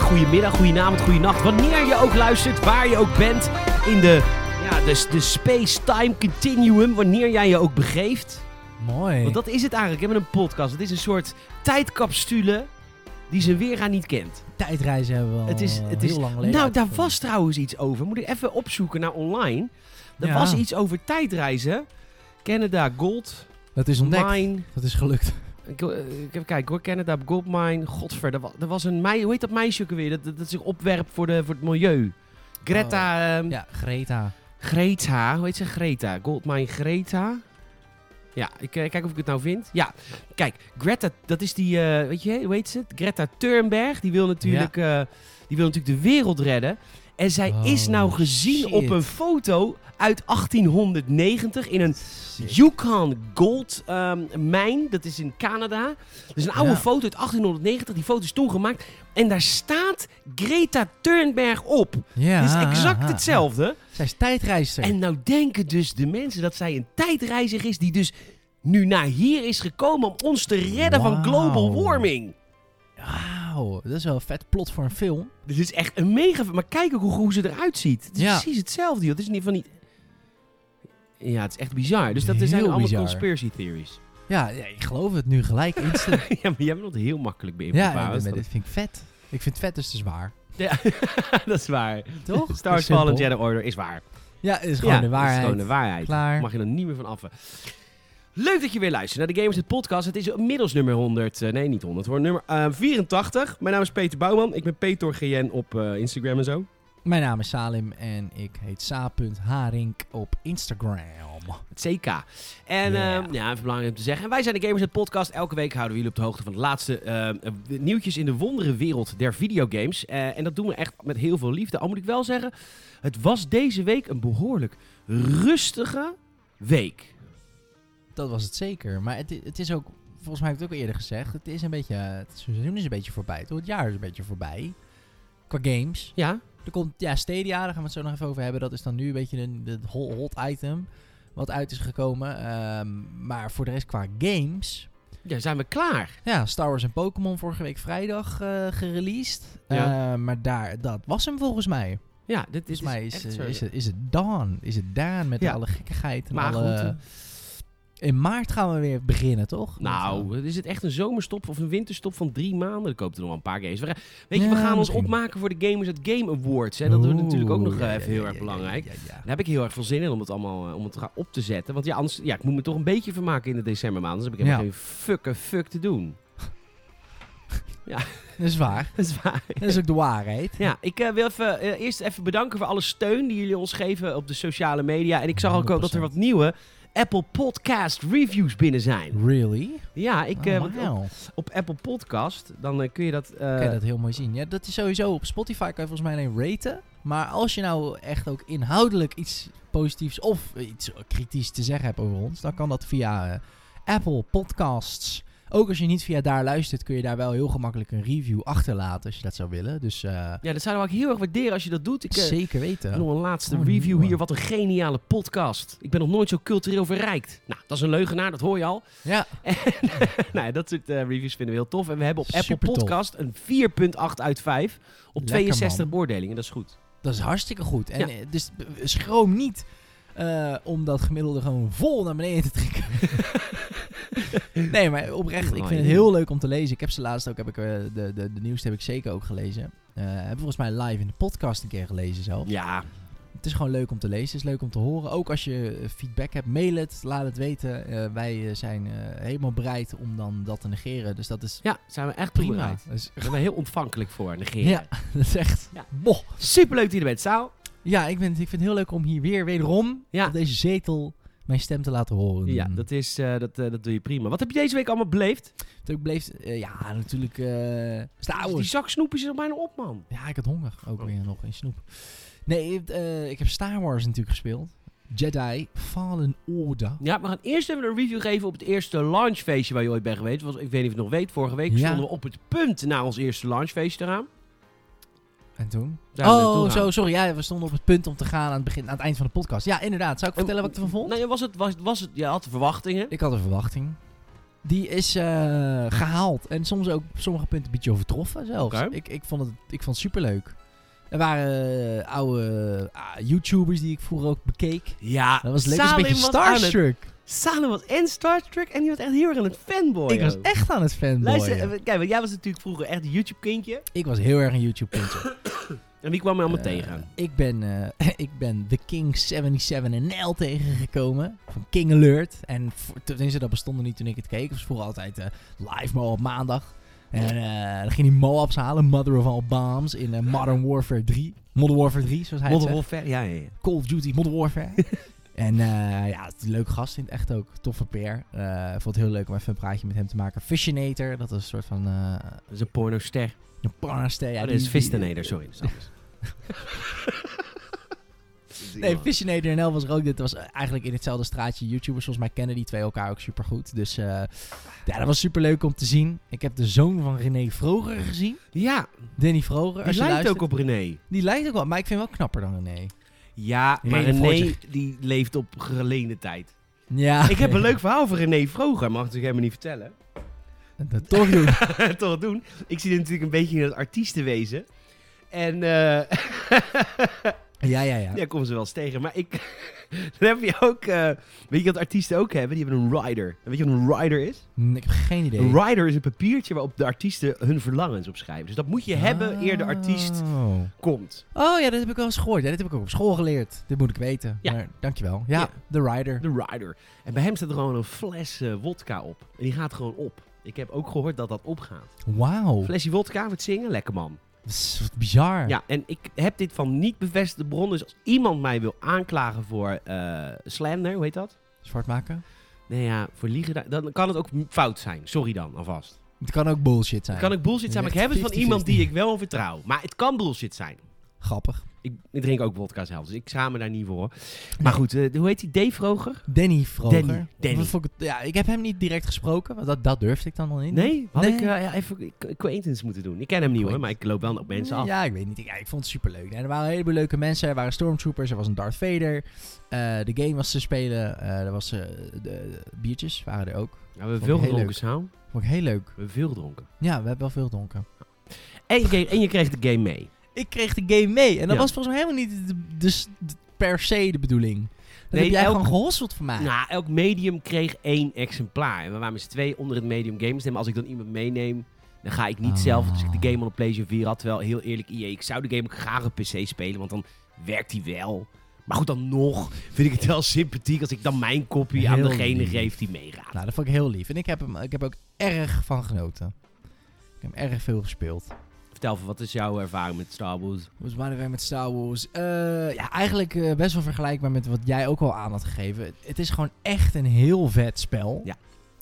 goede middag, goede middag, goede avond, goede nacht. Wanneer je ook luistert, waar je ook bent in de, ja, de, de space-time continuum, wanneer jij je ook begeeft. Mooi. Want dat is het eigenlijk, hè, met een podcast. Het is een soort tijdcapsule die zijn weergaan niet kent. Tijdreizen hebben we al Het is, het heel is, lang geleden nou, daar was trouwens iets over. Moet ik even opzoeken naar online. Er Ja. was iets over tijdreizen. Canada Gold Dat is ontdekt. Mine. Dat is gelukt. Ik, eh, ik even kijken hoor. Canada Gold Mine. Godver, er was, er was een meisje. Hoe heet dat meisje ook weer? Dat, dat, dat zich opwerpt voor, de, voor het milieu. Greta. ehm, Oh, Ja, Greta. Greta. Hoe heet ze? Greta. Goldmine Greta. Ja, ik eh, kijk of ik het nou vind. Ja, kijk. Greta, dat is die, eh, weet je, hoe heet ze? Greta Thunberg. Die wil natuurlijk, eh, die wil natuurlijk de wereld redden. En zij Oh, is nou gezien shit. op een foto uit 1890 in een Shit. Yukon Gold ehm, mijn. Dat is in Canada. Dat is een oude Ja. foto uit 1890. Die foto is toen gemaakt. En daar staat Greta Thunberg op. Ja. Het is exact hetzelfde. Zij is tijdreister. En nou denken dus de mensen dat zij een tijdreiziger is die dus nu naar hier is gekomen om ons te redden van global warming. Wauw, dat is wel een vet plot voor een film. Dit is echt een mega... Maar kijk ook hoe, hoe ze eruit ziet. Het is Ja. precies hetzelfde, joh. Het is in ieder geval niet... Ja, het is echt bizar. Dus dat zijn Heel allemaal bizar. conspiracy theories. Ja, ja, ik geloof het nu gelijk. Instant. ja, maar jij bent heel makkelijk ja, beïnvloedbaar. maar is dat- dit vind ik vet. Ik vind vet dus te zwaar. Ja, dat is waar. Toch? Star Wars. Fallen Jedi Order is waar. Ja, is gewoon ja, de waarheid. Is gewoon de waarheid. Klaar. Mag je er niet meer van af. Leuk dat je weer luistert naar de Gamers Net Podcast. Het is inmiddels nummer 100. eh, nee, niet 100 hoor. Nummer eh, 84. Mijn naam is Peter Bouwman. Ik ben Peter GN op eh, Instagram en zo. Mijn naam is Salim en ik heet sa.harink op Instagram. Het CK. En Yeah. eh, ja, even belangrijk om te zeggen. En wij zijn de Gamers Net Podcast. Elke week houden we jullie op de hoogte van de laatste eh, eh, nieuwtjes in de wondere wereld der videogames. Eh, en dat doen we echt met heel veel liefde. Al moet ik wel zeggen, het was deze week een behoorlijk rustige week. Dat was het zeker. Maar het, het is ook, volgens mij heb ik het ook al eerder gezegd, het is een beetje, het seizoen is een beetje voorbij. Toch? Het jaar is een beetje voorbij. Qua games. Ja, Er komt, ja, Stadia, daar gaan we het zo nog even over hebben. Dat is dan nu een beetje een de hot, item wat uit is gekomen. Ehm, maar voor de rest qua games... ja zijn we klaar. Ja, Star Wars en Pokémon vorige week vrijdag eh gereleased. Ja. Eh, maar daar, dat was hem volgens mij. Ja, dit, Volgens mij is, is, eh, is, het, is het Dawn. Is het Daan met Ja. alle gekkigheid. En Maar alle... goed, In maart gaan we weer beginnen, toch? Nou, is het echt een zomerstop of een winterstop van drie maanden? Dan koopt er nog wel een paar games. We gaan- Weet je, Ja, we gaan ons opmaken voor de Gamers at Game Awards. Hè? Dat wordt natuurlijk ook nog eh, ja, even ja, heel ja, erg ja, belangrijk. ja, ja, ja. Daar heb ik heel erg veel zin in om het allemaal eh, om het te gaan op te zetten. Want ja, anders, ja, ik moet me toch een beetje vermaken in de decembermaand. Anders heb ik helemaal Ja. geen fuck, fuck te doen. Dat is waar. Dat is waar. Dat is ook de waarheid. Ja, ik eh, wil even, eh, eerst even bedanken voor alle steun die jullie ons geven op de sociale media. En ik zag ook al dat er 100%. wat nieuwe Apple Podcast reviews binnen zijn. Really? Ja, ik, Oh, eh, op, Apple Podcast, dan eh, kun je dat... eh, kan je dat heel mooi zien. Ja, dat is sowieso op Spotify kan je volgens mij alleen raten. Maar als je nou echt ook inhoudelijk iets positiefs of iets kritisch te zeggen hebt over ons, dan kan dat via Apple Podcasts. Ook als je niet via daar luistert, kun je daar wel heel gemakkelijk een review achterlaten als je dat zou willen. Dus eh, Ja, dat zouden we ook heel erg waarderen als je dat doet. Ik eh, zeker weten. nog een laatste Oh, review hier. Wat een geniale podcast. Ik ben nog nooit zo cultureel verrijkt. Nou, dat is een leugenaar, dat hoor je al. Ja, nou, ja, dat soort eh, reviews vinden we heel tof. En we hebben op Apple. Podcast een 4.8 uit 5 op Lekker, 62 man. beoordelingen. Dat is goed. dat is hartstikke goed. En Ja. dus schroom niet om dat gemiddelde gewoon vol naar beneden te trekken. nee, maar oprecht, ik vind het heel leuk om te lezen. Ik heb ze laatst ook, heb ik, eh, de, de, de nieuwste heb ik zeker ook gelezen. Eh heb volgens mij live in de podcast een keer gelezen zelf. Ja, Het is gewoon leuk om te lezen, het is leuk om te horen. Ook als je eh, feedback hebt, mail het, laat het weten. Wij zijn helemaal bereid om dan dat te negeren. Dus dat is ja, zijn we echt prima. Dus, Daar zijn we heel ontvankelijk voor, negeren. ja, dat is echt... Ja. Boh. Superleuk dat je er bent, Saal. Ja, ik, ben, ik vind het heel leuk om hier weer wederom Ja. op deze zetel mijn stem te laten horen. Ja, dat, is, eh, dat, eh, dat doe je prima. Wat heb je deze week allemaal beleefd? Ik eh, ja, natuurlijk Star Die zak snoepjes is er bijna op, man. Ja, ik had honger ook Oh. weer nog in snoep. Nee, ik heb Star Wars natuurlijk gespeeld. Jedi Fallen Order. Ja, we gaan eerst even een review geven op het eerste launchfeestje waar je ooit bent geweest. Was, ik weet niet of je het nog weet, vorige week Ja. stonden we op het punt naar ons eerste launchfeestje te gaan. En toen? Oh, zo, sorry. Ja, we stonden op het punt om te gaan aan het, begin, aan het eind van de podcast. Ja, inderdaad. Zou ik vertellen wat ik ervan vond? Nee, was het, was, was het, je had verwachtingen. Ik had een verwachting. Die is eh, gehaald. En soms ook op sommige punten een beetje overtroffen zelfs. Ik, ik, vond het, ik vond het superleuk. Er waren eh, oude ah, YouTubers die ik vroeger ook bekeek. Ja, Dat was Salim een beetje starstruck. Salim was en Star Trek en die was echt heel erg aan het fanboy. Ik was echt aan het fanboyen. Luister, even, kijk, want jij was natuurlijk vroeger echt een YouTube-kindje. Ik was heel erg een YouTube-kindje. En wie kwam er allemaal Eh, tegen? Ik ben, eh, ik ben The King 77 NL tegengekomen. Van King Alert. En tenminste, dat bestond nog niet toen ik het keek. Het was vroeger altijd eh, live Mo op maandag. En eh, dan ging hij Moabs halen. Mother of all bombs. In eh, Modern Warfare 3. Modern Warfare 3, zoals hij Modern. Warfare? Ja, ja, ja. Call of Duty Modern Warfare. en eh, ja, het leuke gast in het echt ook. Toffe peer. Ik vond het heel leuk om even een praatje met hem te maken. Fishinator, dat is een soort van... eh Dat is een pornoster. een parster. Ja, oh, dit is Fistinator, sorry. dat is. Nee, Fishinator en Elvis ook. Dit was eigenlijk in hetzelfde straatje YouTubers. Volgens mij kennen die twee elkaar ook super goed. Dus ja, dat was super leuk om te zien. Ik heb de zoon van René Vroger gezien. Ja, Danny Vroger. die lijkt luistert. ook op René. Die lijkt ook wel, maar ik vind hem wel knapper dan René. Ja, maar René die leeft op geleende tijd. Ja. Ik heb een leuk verhaal van René Vroger, mag ik natuurlijk helemaal niet vertellen. Dat toch doen. Toch doen. Ik zie natuurlijk een beetje in het artiestenwezen. En eh ja, ja, ja. ja, komen ze wel eens tegen. Maar ik, dan heb je ook, eh, weet je wat artiesten ook hebben? Die hebben een rider. En weet je wat een rider is? Hm, Ik heb geen idee. Een rider is een papiertje waarop de artiesten hun verlangens op schrijven. Dus dat moet je hebben eer de artiest Oh. komt. Oh ja, dat heb ik wel eens gehoord. Ja, dit heb ik ook op school geleerd. Dit moet ik weten. Ja. Maar dankjewel. Ja, Ja. de rider. De rider. En bij hem staat er gewoon een fles eh, wodka op. En die gaat gewoon op. Ik heb ook gehoord dat dat opgaat. Wauw. Flesje wodka met zingen, lekker man. Dat is wat bizar. Ja, en ik heb dit van niet bevestigde bron. Dus als iemand mij wil aanklagen voor eh, slander, hoe heet dat? Zwart maken? Nee ja, voor liegen, da- dan kan het ook fout zijn. Sorry dan, alvast. Het kan ook bullshit zijn. Het kan ook bullshit zijn, maar ik heb het van 50-50. iemand die ik wel vertrouw. Maar het kan bullshit zijn. Grappig. Ik, ik drink ook wodka zelf, dus ik schaam me daar niet voor. Maar goed, eh, hoe heet die? Dave Vroger? Danny Vroger. Danny, Danny. Ik ja, ik heb hem niet direct gesproken, want dat, dat durfde ik dan nog niet. Nee? Had Nee. ik eh, ja, even acquaintance moeten doen. Ik ken hem niet hoor, maar ik loop wel op mensen af. Ja, ik weet niet. Ja, ik vond het superleuk. En er waren heleboel leuke mensen. Er waren stormtroopers, er was een Darth Vader. Eh, de game was te spelen. eh, er was eh, de, biertjes waren er ook. Ja, we hebben veel gedronken. Saal. Vond ik heel leuk. We hebben veel gedronken. Ja, we hebben wel veel gedronken. En je, kreeg, en je kreeg de game mee. Ik kreeg de game mee. En dat Ja. was volgens mij helemaal niet de, de- de- per se de bedoeling. Dat Nee, heb jij elk- gewoon gehosseld voor mij. Nou, elk medium kreeg één exemplaar. En we waren met z'n twee onder het medium games. En als ik dan iemand meeneem, dan ga ik niet Oh. zelf. Dus ik de game op PlayStation 4 had. Terwijl, heel eerlijk, EA, ik zou de game ook graag op PC spelen. Want dan werkt die wel. Maar goed, dan nog vind ik het wel sympathiek als ik dan mijn kopie aan degene lief. geef die meegaat. Nou, dat vond ik heel lief. En ik heb hem ik heb ook erg van genoten. Ik heb hem erg veel gespeeld. Vertel wat is jouw ervaring met Star Wars? Hoe is mijn weer met Star Wars? Eh, ja, eigenlijk eh, best wel vergelijkbaar met wat jij ook al aan had gegeven. Het, het is gewoon echt een heel vet spel. Ja.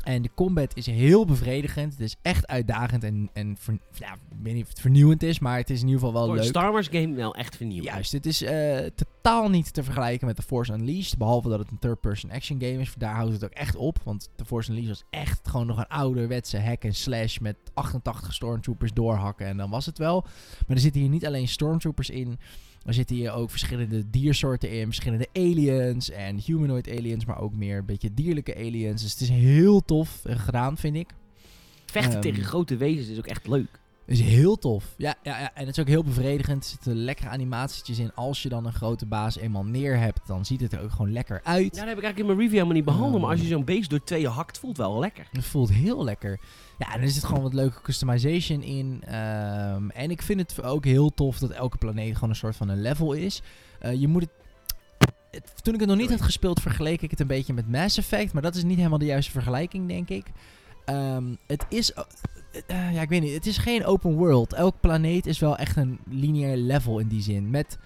En de combat is heel bevredigend. Het is echt uitdagend en, en ver- ja, ik weet niet of het vernieuwend is, maar het is in ieder geval wel Voor een leuk. Star Wars game wel echt vernieuwd. Juist, het is eh, totaal niet te vergelijken met The Force Unleashed. Behalve dat het een third-person action game is. Daar houdt het ook echt op. Want The Force Unleashed was echt gewoon nog een ouderwetse hack en slash met 88 stormtroopers doorhakken. En dan was het wel. Maar er zitten hier niet alleen stormtroopers in. Er zitten hier ook verschillende diersoorten in. Verschillende aliens en humanoid aliens. Maar ook meer een beetje dierlijke aliens. Dus het is heel tof gedaan, vind ik. Vechten Ehm, tegen grote wezens is ook echt leuk. Is heel tof. Ja, ja, ja, en het is ook heel bevredigend. Er zitten lekkere animatietjes in. Als je dan een grote baas eenmaal neer hebt, dan ziet het er ook gewoon lekker uit. Ja, dat heb ik eigenlijk in mijn review helemaal niet behandeld. Oh. Maar als je zo'n beest door tweeën hakt, voelt wel lekker. Het voelt heel lekker. Ja, en er zit gewoon wat leuke customization in. Ehm, en ik vind het ook heel tof dat elke planeet gewoon een soort van een level is. Eh, je moet het, het- Toen ik het nog niet had gespeeld, vergeleek ik het een beetje met Mass Effect. Maar dat is niet helemaal de juiste vergelijking, denk ik. Ehm, het is. eh, eh, ja, ik weet niet. Het is geen open world. Elk planeet is wel echt een lineair level in die zin. Met.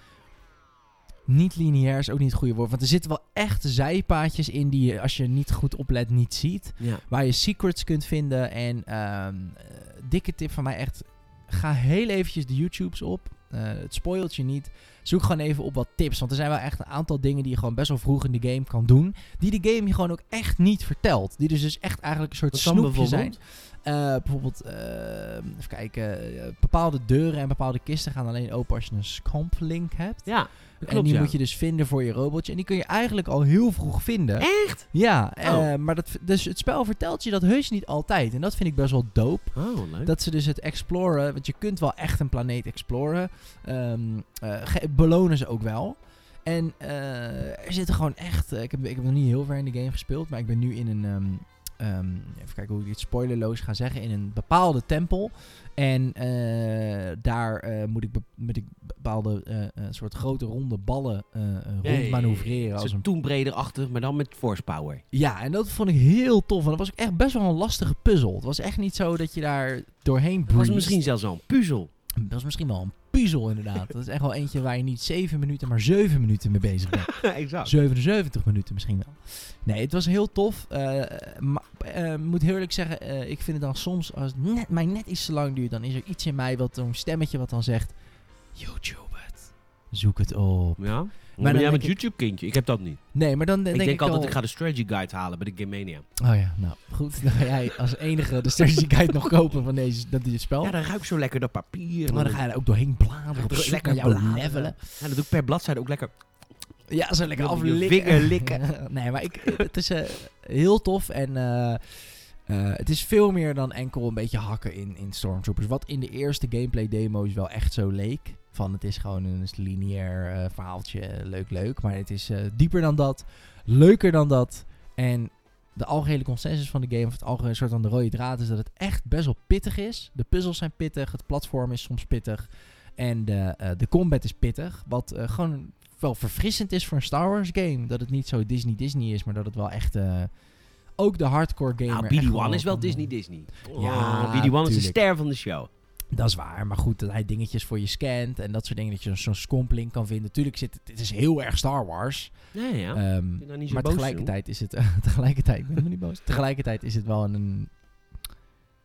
Niet lineair is ook niet het goede woord. Want er zitten wel echt zijpaadjes in die je, als je niet goed oplet, niet ziet. Ja. Waar je secrets kunt vinden. En ehm, eh, dikke tip van mij echt. Ga heel eventjes de YouTubes op. Het spoilt je niet. Zoek gewoon even op wat tips. Want er zijn wel echt een aantal dingen die je gewoon best wel vroeg in de game kan doen. Die de game je gewoon ook echt niet vertelt. Die dus, dus echt eigenlijk een soort Wat snoepje zijn. bijvoorbeeld? Eh, bijvoorbeeld, eh, even kijken, eh, bepaalde deuren en bepaalde kisten gaan alleen open als je een scomp link hebt. Ja, en die ja. moet je dus vinden voor je robotje. En die kun je eigenlijk al heel vroeg vinden. Echt? Ja, Oh. maar dat, dus het spel vertelt je dat heus niet altijd. En dat vind ik best wel dope. Oh, leuk. Dat ze dus het exploren, want je kunt wel echt een planeet exploren. ehm, belonen ze ook wel. En eh, er zitten gewoon echt. eh, ik, heb, ik heb nog niet heel ver in de game gespeeld, maar ik ben nu in een. ehm, ehm, even kijken hoe ik dit spoilerloos ga zeggen. In een bepaalde tempel. En eh, daar moet, ik moet ik bepaalde soort grote ronde ballen eh eh, Ja, ja, ja, rond ja. manoeuvreren. Als Zo'n een Tomb Raider-achtig, maar dan met force power. ja, en dat vond ik heel tof. En dat was ook echt best wel een lastige puzzel. Het was echt niet zo dat je daar doorheen Dat was misschien zelfs wel een puzzel. Dat was misschien wel een puzzel inderdaad. dat is echt wel eentje waar je niet 7 minuten, maar 7 minuten mee bezig bent. exact. 77 minuten misschien wel. Nee, het was heel tof. Eh, maar eh, moet heel eerlijk zeggen, eh, ik vind het dan soms, als het net, mij net iets te lang duurt, dan is er iets in mij, wat zo'n stemmetje wat dan zegt, YouTube het. Zoek het op. Ja? Maar jij denk met ik- YouTube-kindje? Ik heb dat niet. Nee, maar dan Ik denk denk, ik altijd, al- ik ga de strategy guide halen bij de Game Mania. Oh ja, nou goed. Dan ga jij als enige de strategy guide nog kopen van deze, dat dit spel. Ja, dan ruikt zo lekker dat papier. maar dan ga je er ook doorheen bladeren Lekker bladeren. levelen. Ja, dat doe ik per bladzijde ook lekker. Ja, zo lekker aflikken. vinger likken. nee, maar ik, het is eh, heel tof en eh, eh, het is veel meer dan enkel een beetje hakken in, in Stormtroopers. Wat in de eerste gameplay demo's wel echt zo leek. Van het is gewoon een lineair eh, verhaaltje, leuk leuk. Maar het is eh, dieper dan dat, leuker dan dat. En de algehele consensus van de game, of het algehele soort van de rode draad, is dat het echt best wel pittig is. De puzzels zijn pittig, het platform is soms pittig. En de, eh, de combat is pittig. Wat eh, gewoon wel verfrissend is voor een Star Wars game. Dat het niet zo Disney-Disney is, maar dat het wel echt... eh, ook de hardcore gamer... Nou, echt BD-1 is wel kan- Disney-Disney. Ja, BD-1 is de ster van de show. Dat is waar, maar goed, dat hij dingetjes voor je scant en dat soort dingen, dat je zo'n scompling kan vinden. Tuurlijk zit het, het is heel erg Star Wars. Ja, ja. Ehm, je niet zo maar boos tegelijkertijd is het, tegelijkertijd, ik ben niet boos. Tegelijkertijd is het wel een,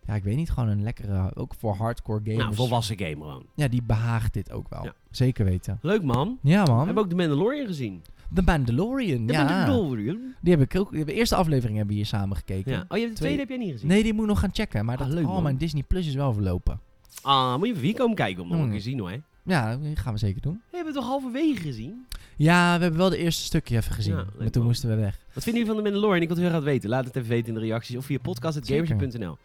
ja, ik weet niet, gewoon een lekkere, ook voor hardcore gamers. Nou, volwassen game gewoon. Ja, die behaagt dit ook wel. Ja. Zeker weten. Leuk man. Ja, We man. hebben ook de Mandalorian gezien. De Mandalorian, De ja. Mandalorian. Die heb ik ook, de eerste aflevering hebben we hier samen gekeken. Ja. Oh, je hebt de Twee- tweede heb jij niet gezien? Nee, die moet ik nog gaan checken. Maar Ah, dat, leuk, oh, man. mijn Disney Plus is wel verlopen. Ah, moet je even hier komen kijken om nog een Hmm. keer te zien hoor. Ja, dat gaan we zeker doen. We hebben het toch halverwege gezien? Ja, we hebben wel de eerste stukje even gezien. Ja, leuk, maar toen man. moesten we weg. Wat vinden jullie van de Mandalorian? Ik wil het heel graag weten. Laat het even weten in de reacties of via podcast.gamersje.nl.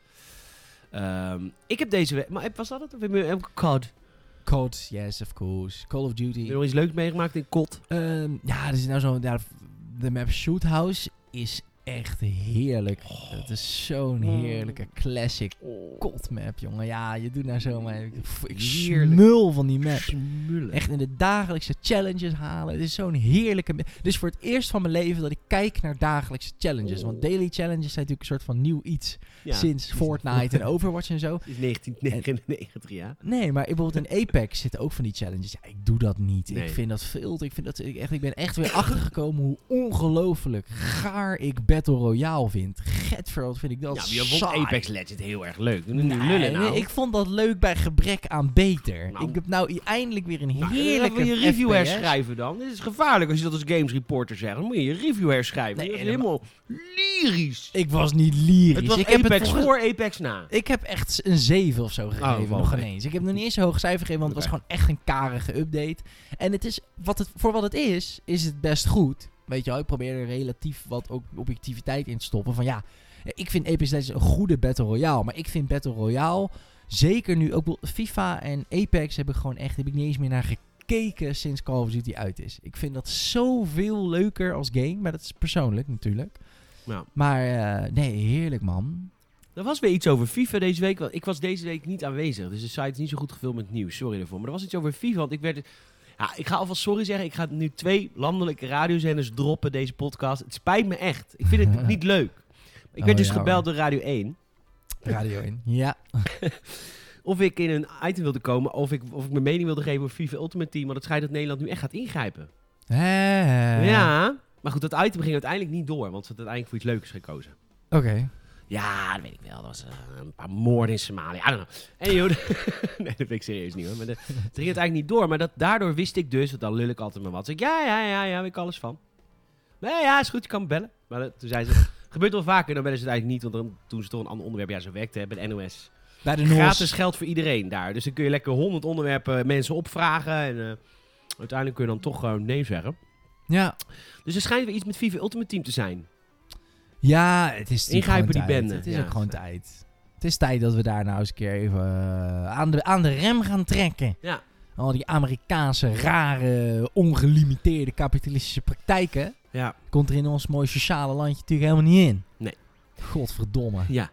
Ehm ik heb deze week... Maar was dat het? Of heb je ook COD? COD, yes, of course. Call of Heb je Duty. nog iets leuks meegemaakt in COD? Ehm, ja, er is nou zo'n... Ja, de map Shoot House is echt heerlijk. Het is zo'n heerlijke classic COD map, jongen. Ja, je doet nou zo, maar ik, ik smul van die map. Smullen. Echt in de dagelijkse challenges halen. Het is zo'n heerlijke... is voor het eerst van mijn leven dat ik kijk naar dagelijkse challenges. Want daily challenges zijn natuurlijk een soort van nieuw iets. Ja, Sinds Fortnite en Overwatch en zo. Is 1999, ja. Nee, maar bijvoorbeeld in Apex zitten ook van die challenges. Ja, ik doe dat niet. Nee. Ik vind dat veel. Ik, vind dat, ik, echt, ik ben echt weer achtergekomen hoe ongelooflijk gaar ik Battle Royale vind. Getver, wat vind ik dat Ja, maar je vond saai. Apex Legends heel erg leuk. Doe nu Nee, lullen nou. nee, ik vond dat leuk bij gebrek aan beter. Nou. ik heb nou i- eindelijk weer een Nou, heerlijke wil je review FPS. herschrijven dan. Dit is gevaarlijk als je dat als games reporter zegt. Dan moet je je review herschrijven. Nee, dat is helemaal- helemaal lyrisch. Ik was niet lyrisch. Het was ik heb Apex het volgens- voor, Apex na. Ik heb echt een 7 of zo gegeven, wel, nog oké. ineens. Ik heb nog niet eens een hoog cijfer gegeven, want het was Oké. gewoon echt een karige update. En het is, wat het, voor wat het is, is het best goed. Weet je wel, ik probeer er relatief wat ook objectiviteit in te stoppen. Van ja, ik vind Apex Legends een goede Battle Royale. Maar ik vind Battle Royale, zeker nu ook FIFA en Apex heb ik gewoon echt, heb ik niet eens meer naar gekeken sinds Call of Duty uit is. Ik vind dat zoveel leuker als game, maar dat is persoonlijk natuurlijk. Ja. Maar eh, nee, heerlijk man. Er was weer iets over FIFA deze week. Ik was deze week niet aanwezig. Dus de site is niet zo goed gevuld met nieuws. Sorry daarvoor. Maar er was iets over FIFA. Want ik werd... Ja, ik ga alvast sorry zeggen. Ik ga nu twee landelijke radiozenders droppen, deze podcast. Het spijt me echt. Ik vind het niet leuk. Ik Oh, werd dus ja, gebeld door Radio 1. Radio in. Ja. Of ik in een item wilde komen. Of ik, of ik mijn mening wilde geven over FIFA Ultimate Team. Want het schijnt dat Nederland nu echt gaat ingrijpen. Hè. Ja. Maar goed, dat item ging uiteindelijk niet door. Want ze had uiteindelijk voor iets leuks gekozen. Oké. Ja, dat weet ik wel. Dat was eh, een paar moorden in Somalië. I don't know. Anywho, nee, dat vind ik serieus niet hoor. Maar het ging het eigenlijk niet door. Maar dat, daardoor wist ik dus, want dan lul ik altijd maar wat. Zeg ik, ja, ja, ja, ja, weet ik alles van. Nee, ja, is goed, je kan me bellen. Maar dat- toen zei ze, gebeurt wel vaker, dan bellen ze het eigenlijk niet. Want dan doen ze toch een ander onderwerp. Ja, zo werkte het bij de NOS. Bij de NOS. Gratis geld voor iedereen daar. Dus dan kun je lekker honderd onderwerpen mensen opvragen. En eh, uiteindelijk kun je dan toch gewoon nee zeggen. Ja. Dus er schijnt weer iets met FIFA Ultimate Team te zijn. Ja, het is Ingrijpen die bende. Het is Ja, ook gewoon tijd. Het is tijd dat we daar nou eens een keer even eh, aan, de, aan de rem gaan trekken. Ja. Al die Amerikaanse, rare, ongelimiteerde kapitalistische praktijken... Ja. komt er in ons mooie sociale landje natuurlijk helemaal niet in. Nee. Godverdomme. Ja.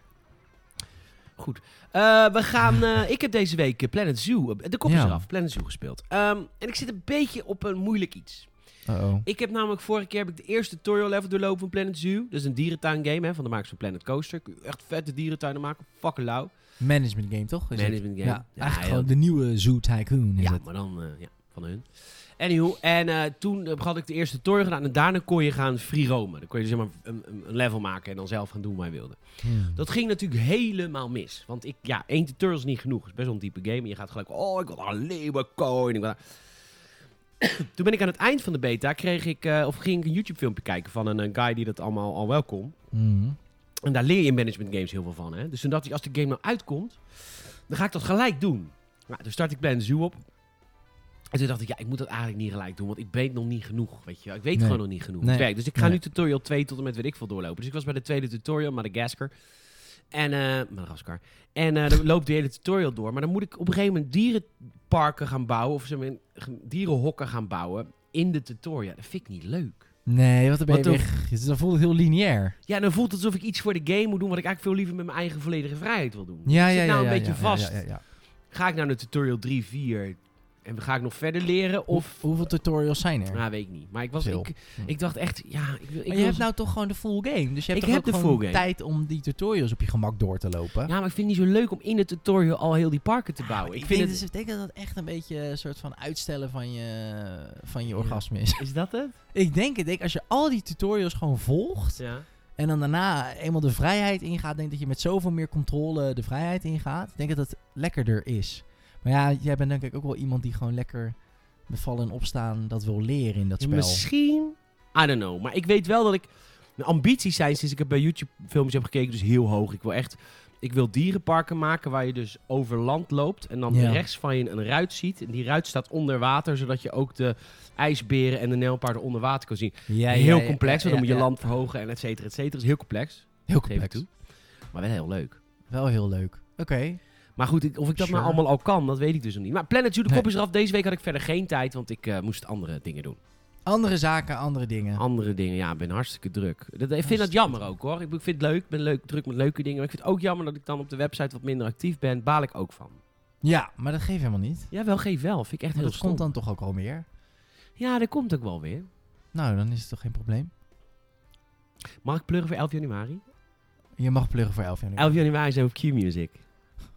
Goed. Eh, we gaan. eh, ik heb deze week Planet Zoo. De kop is Ja. eraf. Planet Zoo gespeeld. Ehm, en ik zit een beetje op een moeilijk iets. Uh-oh. Ik heb namelijk vorige keer heb ik de eerste tutorial level doorlopen van Planet Zoo. Dat is een dierentuin game hè, van de makers van Planet Coaster. Kun je echt vette dierentuinen maken. Fucking lauw. Management game, toch? Is het? Management game. Ja, Ja, eigenlijk gewoon de nieuwe Zoo Tycoon is Ja, het. maar dan eh, ja, van hun. Anywho, en eh, toen eh, had ik de eerste tutorial gedaan en daarna kon je gaan free roamen. Dan kon je dus zeg maar een, een- level maken en dan zelf gaan doen wat je wilde. Hmm. Dat ging natuurlijk helemaal mis. Want ik, ja, één tutorial is niet genoeg. Het is best wel een diepe game. En je gaat gelijk, oh, ik wil daar een leeuwenkooi. Ik wil Toen ben ik aan het eind van de beta, kreeg ik, eh, of ging ik een YouTube filmpje kijken van een, een guy die dat allemaal al wel kon. Hmm. En daar leer je in management games heel veel van. Hè? Dus toen dacht ik, als de game nou uitkomt, dan ga ik dat gelijk doen. Nou, toen start ik Planet Zoo op. En toen dacht ik, ja, ik moet dat eigenlijk niet gelijk doen, want ik weet nog niet genoeg, weet je. Ik weet Nee. gewoon nog niet genoeg. Nee. Het werkt. Dus ik ga Nee. nu tutorial 2 tot en met weet ik veel doorlopen. Dus ik was bij de tweede tutorial, Madagascar. En, eh Madagascar. En eh, dan loopt de hele tutorial door. Maar dan moet ik op een gegeven moment dierenparken gaan bouwen, of zeg maar, dierenhokken gaan bouwen in de tutorial. Dat vind ik niet leuk. Nee, wat dan ben je Wat dan- weg. Dus Dan voelt het heel lineair. Ja, dan voelt het alsof ik iets voor de game moet doen wat ik eigenlijk veel liever met mijn eigen volledige vrijheid wil doen. Ja, ik ja, zit ja. nou ja, een beetje ja, vast. Ja. Ga ik nou naar tutorial 3, 4 en ga ik nog verder leren? Hoe- Of, hoeveel tutorials zijn er? nou weet ik niet. Maar ik, was, ik, ik dacht echt, ja, ik wil... Ik maar je hebt nou toch gewoon de full game. Dus je hebt Ik toch heb ook de gewoon full game. tijd om die tutorials op je gemak door te lopen. Ja, maar ik vind het niet zo leuk om in de tutorial al heel die parken te bouwen. ik, ik vind denk, het... dus, ik denk dat dat echt een beetje een soort van uitstellen van je, van je orgasme is. Is dat het? ik denk het. Ik denk, als je al die tutorials gewoon volgt Ja. en dan daarna eenmaal de vrijheid ingaat, denk dat je met zoveel meer controle de vrijheid ingaat. Ik denk dat het lekkerder is. Maar ja, jij bent denk ik ook wel iemand die gewoon lekker met vallen en opstaan dat wil leren in dat spel. Misschien, I don't know. Maar ik weet wel dat ik... Mijn ambities zijn sinds ik het bij YouTube filmpjes heb gekeken dus heel hoog. Ik wil echt... Ik wil dierenparken maken waar je dus over land loopt. En dan Ja. rechts van je een ruit ziet. En die ruit staat onder water, zodat je ook de ijsberen en de nijlpaarden onder water kan zien. Ja, heel ja, complex, want dan moet je land verhogen en et cetera, et cetera. Het is heel complex, Heel complex. toe. Maar wel heel leuk. Wel heel leuk. Oké. Maar goed, ik- of ik dat Sure. nou allemaal al kan, dat weet ik dus nog niet. Maar Planet Zoo, de Nee. kop is eraf. Deze week had ik verder geen tijd, want ik eh, moest andere dingen doen. Andere zaken, andere dingen. Andere dingen, ja, ik ben hartstikke druk. Dat, ik vind dat jammer ook hoor. Ik vind het leuk, ik ben leuk, druk met leuke dingen. Maar ik vind het ook jammer dat ik dan op de website wat minder actief ben. Baal ik ook van. Ja, maar dat geeft helemaal niet. Ja, wel, geef wel. Vind ik echt Maar heel dat stom. komt dan toch ook al meer? Ja, dat komt ook wel weer. Nou, dan is het toch geen probleem. Mag ik pluggen voor 11 januari? Je mag pluggen voor 11 januari. 11 januari zijn we op Q-Music.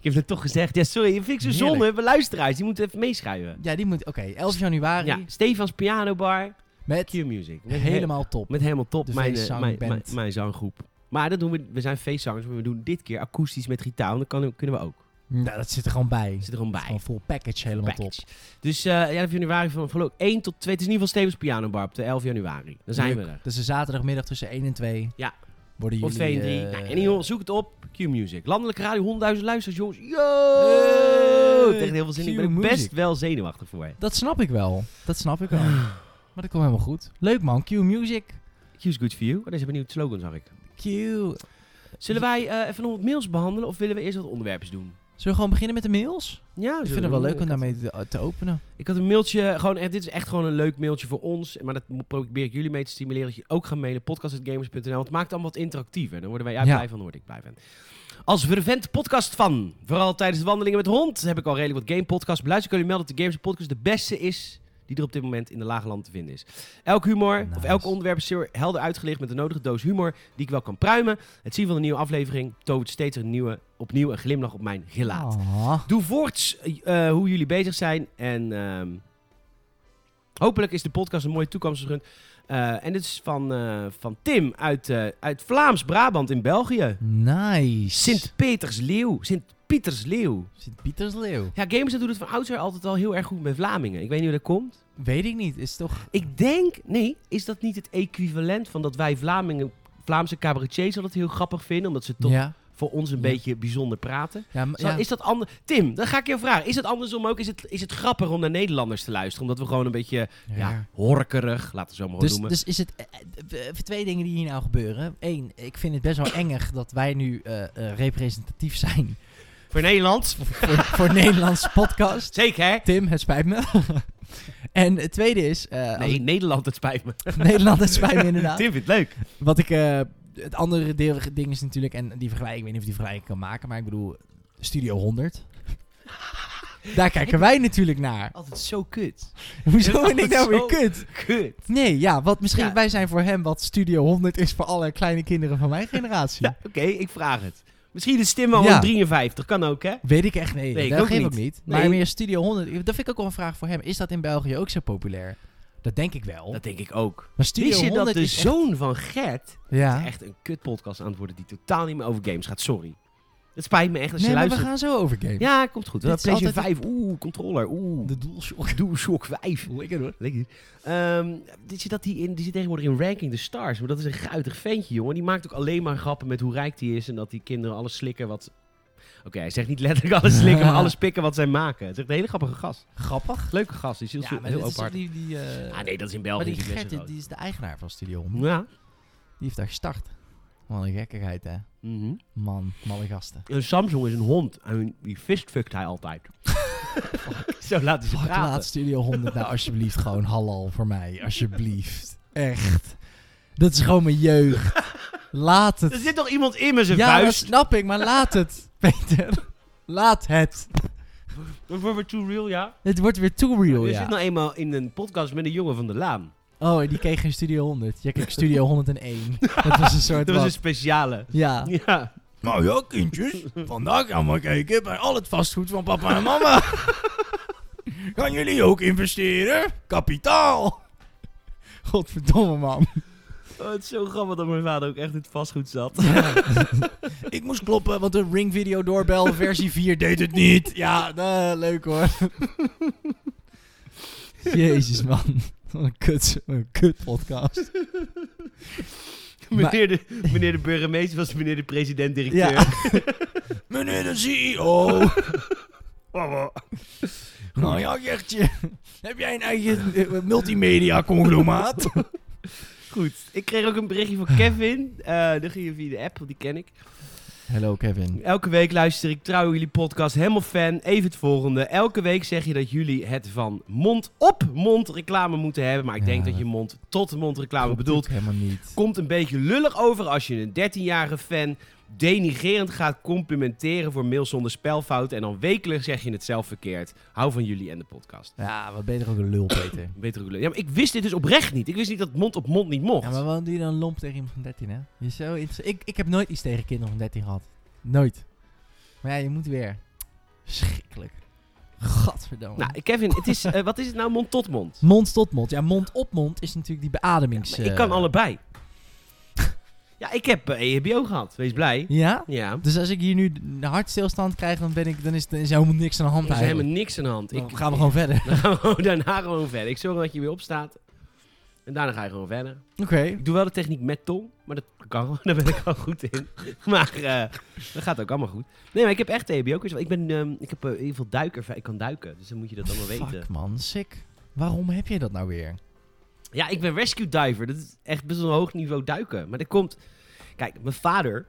Ik heb het toch gezegd. Ja, sorry, vind ik zo zonde. We luisteraars, die moeten even meeschrijven. Ja, die moet... Oké, 11 januari. Ja, Stefans Piano Bar, Met Q-Music. Helemaal top. Met helemaal top. De mijn, eh, mijn, mijn, mijn zanggroep. Maar dat doen we, we zijn feestzangers, maar we doen dit keer akoestisch met gitaar. want Dat kan, kunnen we ook. Nou, dat zit er gewoon bij. Zit er gewoon bij. Gewoon full package, helemaal top. Dus eh 11 januari van ik 1 tot 2. Het is in ieder geval Stevens Piano Bar op de 11 januari. Dan zijn Leuk. we er. Dus een zaterdagmiddag tussen 1 en 2. Ja. Worden Of jullie... 2 en 3. eh, nou, en joh, zoek het op. Q-Music. Landelijke radio, 100.000 luisteraars, jongens. Yo! Echt heel veel zin in. Ik ben er best wel zenuwachtig voor. Dat snap ik wel. Dat snap ik wel. maar dat komt helemaal goed. Leuk man, Q-Music. Q's good for you. Oh, deze benieuwd slogan zag ik. Q. Zullen wij eh, even nog wat mails behandelen of willen we eerst wat onderwerpjes doen? Zullen we gewoon beginnen met de mails? Ja, Ik vind het wel leuk om daarmee te, te openen. Ik had een mailtje, gewoon, echt, dit is echt gewoon een leuk mailtje voor ons. Maar dat probeer ik jullie mee te stimuleren. Dat je ook gaat mailen, podcast.gamers.nl. Het maakt allemaal wat interactiever. Dan worden wij jij Ja. blij van, dan word ik blij van. Als vervent podcast van, vooral tijdens de wandelingen met hond, heb ik al redelijk wat game podcasts beluisterd. Ik kan jullie melden dat de Games Podcast de beste is die er op dit moment in de lage land te vinden is. Elk humor, of elk onderwerp is zeer helder uitgelicht met de nodige doos humor die ik wel kan pruimen. Het zien van de nieuwe aflevering tovert steeds een nieuwe, opnieuw een glimlach op mijn gelaat. Ah. Doe voorts eh, hoe jullie bezig zijn. En ehm, hopelijk is de podcast een mooie toekomst gegund. Eh, en dit is van, eh, van Tim uit, uit Vlaams-Brabant in België. Nice. Sint-Petersleeuw. Sint-Pietersleeuw. Sint-Pietersleeuw. Ja, Gamerset doet het van oudsher altijd al heel erg goed met Vlamingen. Ik weet niet hoe dat komt. Weet ik niet. Is toch... Ik denk, nee, is dat niet het equivalent van dat wij Vlamingen, Vlaamse cabaretiers altijd heel grappig vinden, omdat ze toch Ja. Voor ons een Ja. beetje bijzonder praten? Ja, maar-. Is dat anders? Tim, dan ga ik je vragen. Is het andersom ook? Is het, is het grappig om naar Nederlanders te luisteren? Omdat we gewoon een beetje ja, horkerig, laten we zo maar Dus, noemen. dus is het eh, eh, even twee dingen die hier nou gebeuren. Eén, ik vind het best wel engig dat wij nu eh, eh, representatief zijn Voor Nederland? voor, voor een Nederlandse podcast. Zeker, hè? Tim, het spijt me. en het tweede is, eh, Nee, ik- Nederland, het spijt me. Nederland, het spijt me inderdaad. Tim vindt het leuk. Wat ik, eh, het andere deel, ding is natuurlijk, en die vergelijking, ik weet niet of die vergelijking kan maken, maar ik bedoel, Studio 100. Daar kijken wij natuurlijk naar. Altijd zo kut. Hoezo ben ik nou weer kut? Kut. Nee, ja, wat misschien Ja. wij zijn voor hem wat Studio 100 is voor alle kleine kinderen van mijn generatie. Ja, oké, ik vraag het. Misschien is Tim wel Ja. een 53, kan ook, hè? Weet ik echt nee. Nee, dat geef ik niet. niet. Nee. Maar meer Studio 100, dat vind ik ook wel een vraag voor hem. Is dat in België ook zo populair? Dat denk ik wel. Dat denk ik ook. maar Studio Wist je dat 100 de is echt- zoon van Gert Ja. echt een kutpodcast aan het worden die totaal niet meer over games gaat? Sorry. Het spijt me echt als Nee, je maar we gaan zo over games. Ja, komt goed. Dit PlayStation altijd- 5, oeh, controller, oeh. De DualShock. DualShock 5. Lekker hoor. Lekker. Ehm, weet je dat die, in, die zit tegenwoordig in Ranking the Stars. Maar dat is een guitig ventje, jongen. Die maakt ook alleen maar grappen met hoe rijk die is. En dat die kinderen alles slikken wat... Oké, hij zegt niet letterlijk alles slikken, maar alles pikken wat zij maken. Het is echt een hele grappige gast. Grappig. Leuke gast. Die is heel, Ja, heel maar die... die eh, Ah nee, dat is in maar België die net zo die is de eigenaar van Studio groot. 100. Ja. Die heeft daar gestart. Wat een gekkigheid, hè. Mhm. Man, malle gasten. Samsung is een hond en die fistfuckt hij altijd. Zo laten ze Fuck, praten. laat Studio 100 nou alsjeblieft gewoon halal voor mij. Alsjeblieft. Echt. Dat is gewoon mijn jeugd. Laat Er het. zit toch iemand in met zijn Ja, vuist? snap ik, maar laat het. Peter. Laat het. Dat wordt weer too real, ja? Het wordt weer too real, Je ja. zit nou eenmaal in een podcast met een jongen van de Laan. Oh, die kreeg geen Studio 100. Jij kreeg Studio 101. Dat was een soort Dat was wat. een speciale. Ja. Ja. Nou ja, kindjes. Vandaag gaan we kijken bij al het vastgoed van papa en mama. Gaan jullie ook investeren? Kapitaal. Godverdomme, man. Oh, het is zo grappig dat mijn vader ook echt in het vastgoed zat. Ik moest kloppen, want de Ring Video Doorbel versie 4 deed het niet. Ja, leuk hoor. Jezus, man. Wat een kut, een kut podcast. meneer, de, meneer de burgemeester was meneer de president-directeur. Ja. Meneer de CEO. Nou ja, Gertje. Heb jij een eigen eh, multimedia conglomeraat? Goed. Ik kreeg ook een berichtje van Kevin. Eh dat ging via de app, want die ken ik. Hallo Kevin. Elke week luister ik trouw jullie podcast. Helemaal fan. Even het volgende. Elke week zeg je dat jullie het van mond op mond reclame moeten hebben. Maar ik denk dat dat- je mond tot mond reclame bedoelt. helemaal niet. Komt een beetje lullig over als je een 13-jarige fan denigerend gaat complimenteren voor mail zonder spelfouten. En dan wekelijks zeg je het zelf verkeerd. Hou van jullie en de podcast. Ja, wat beter ook een lul, Peter. Beter ook leuk. Ja, maar ik wist dit dus oprecht niet. Ik wist niet dat mond op mond niet mocht. Ja, maar waarom doe je dan lomp tegen iemand van 13, hè? Je is zo ik, ik heb nooit iets tegen kinderen van 13 gehad. Nooit. Maar ja, je moet weer. Schrikkelijk. Gadverdamme. Nou, Kevin, het is, eh, wat is het nou mond tot mond? mond tot mond. Ja, mond op mond is natuurlijk die beademings... Ik kan eh, allebei. Ja, ik heb eh, EHBO gehad. Wees blij. Ja? Ja. Dus als ik hier nu de hartstilstand krijg, dan, ben ik, dan is, dan is er helemaal niks aan de hand Er is helemaal eigenlijk. niks aan de hand. Dan Ik, gaan we gewoon verder. Dan gaan we gewoon daarna gewoon verder. Ik zorg dat je weer opstaat. En daarna ga je gewoon verder. Oké. Ik doe wel de techniek met tong, maar dat kan gewoon. Daar ben ik al goed in. Maar eh, dat gaat ook allemaal goed. Nee, maar ik heb echt EHBO. -cursus. Ik ben, ehm, ik heb eh, in ieder geval duiker. Ik kan duiken, dus dan moet je dat allemaal weten. Fuck man, sick. Waarom heb je dat nou weer? Ja, ik ben rescue diver. Dat is echt best wel een hoog niveau duiken. Maar dat komt... Kijk, mijn vader,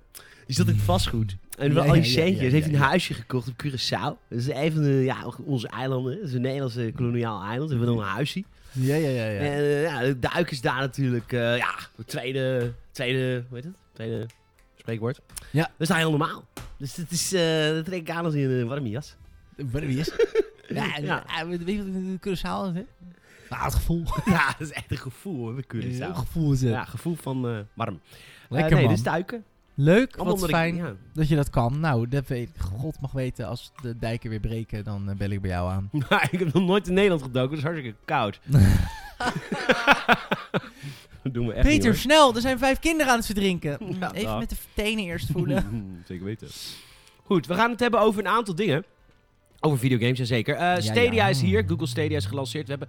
die zat in het vastgoed. En Ja, wel al die ja, ja, centjes. ja, heeft ja, een ja. huisje gekocht op Curaçao. Dat is een van de, ja, onze eilanden. Dat is een Nederlandse koloniaal eiland. We hebben dan een huisje. Ja, ja, ja. ja. En eh, ja, de duik is daar natuurlijk, eh, ja, het tweede, tweede, hoe heet het? Tweede spreekwoord. Ja. Dat is heel normaal. Dus het is, eh dat trek ik aan als in een warme jas. Wie is? ja, Ja. ja. weet je wat de Curaçao is, hè? Nou, het gevoel. ja, dat is echt een gevoel, hoor, met Heel Curaçao. gevoel is het. Ja, gevoel van eh, warm. Lekker Eh, nee, man. dus duiken. Leuk, Allemaal wat ik- fijn ja. dat je dat kan. Nou, dat weet, God mag weten, als de dijken weer breken, dan eh, bel ik bij jou aan. Ik heb nog nooit in Nederland gedoken, dus hartstikke koud. Dat doen we echt Peter, niet, snel, er zijn vijf kinderen aan het verdrinken. Ja, Even met de tenen eerst voelen. Zeker weten. Goed, we gaan het hebben over een aantal dingen. Over videogames, jazeker. Eh Stadia ja. is hier. Google Stadia is gelanceerd. We hebben,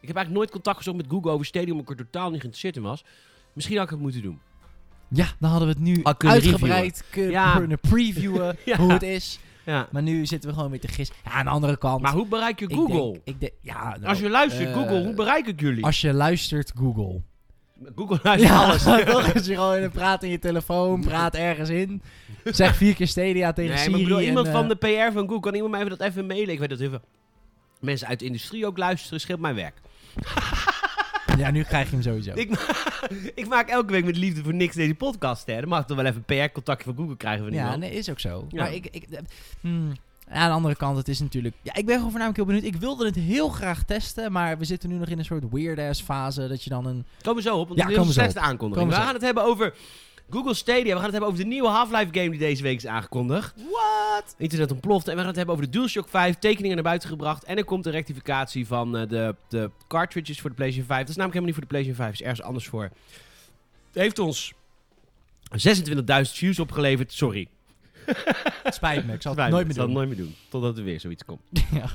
ik heb eigenlijk nooit contact gezocht met Google over Stadia, omdat ik er totaal niet geïnteresseerd in was. Misschien had ik het moeten doen. Ja, dan hadden we het nu uitgebreid kunnen, Ja. kunnen previewen Ja. hoe het is. Ja. Maar nu zitten we gewoon weer te gis. Ja, aan de andere kant. Maar hoe bereik je ik Google? Denk, ik denk, ja, nou, Als je luistert, eh, Google, hoe bereik ik jullie? Als je luistert, Google. Google luistert alles. toch is je gewoon een praat in je telefoon, praat ergens in. Zeg vier keer Stadia tegen Nee, Siri. maar bedoel, en, iemand eh, van de PR van Google, kan iemand mij even dat even mailen? Ik weet dat heel veel mensen uit de industrie ook luisteren, scheelt mijn werk. Ja, nu krijg je hem sowieso. Ik, ma- ik maak elke week met liefde voor niks deze podcast, hè. Dan mag ik toch wel even een PR-contactje van Google krijgen van ja, iemand. nee, is ook zo. Ja. Maar ik... ik eh, hmm, aan de andere kant, het is natuurlijk... Ja, ik ben gewoon voornamelijk heel benieuwd. Ik wilde het heel graag testen, maar we zitten nu nog in een soort weird-ass fase. Dat je dan een... Komen we zo op, want Ja, komen we zo aankondiging. Komen we gaan het hebben over Google Stadia. We gaan het hebben over de nieuwe Half-Life game die deze week is aangekondigd. What? Internet ontploft. En we gaan het hebben over de DualShock 5. Tekeningen naar buiten gebracht. En er komt een rectificatie van eh, de, de cartridges voor de PlayStation 5. Dat is namelijk helemaal niet voor de PlayStation 5. is ergens anders voor. Heeft ons 26.000 views opgeleverd. Sorry. Spijt me, ik zal het Spijt me. nooit Ik meer zal doen. het nooit meer doen. Totdat er weer zoiets komt. Ja. Oh,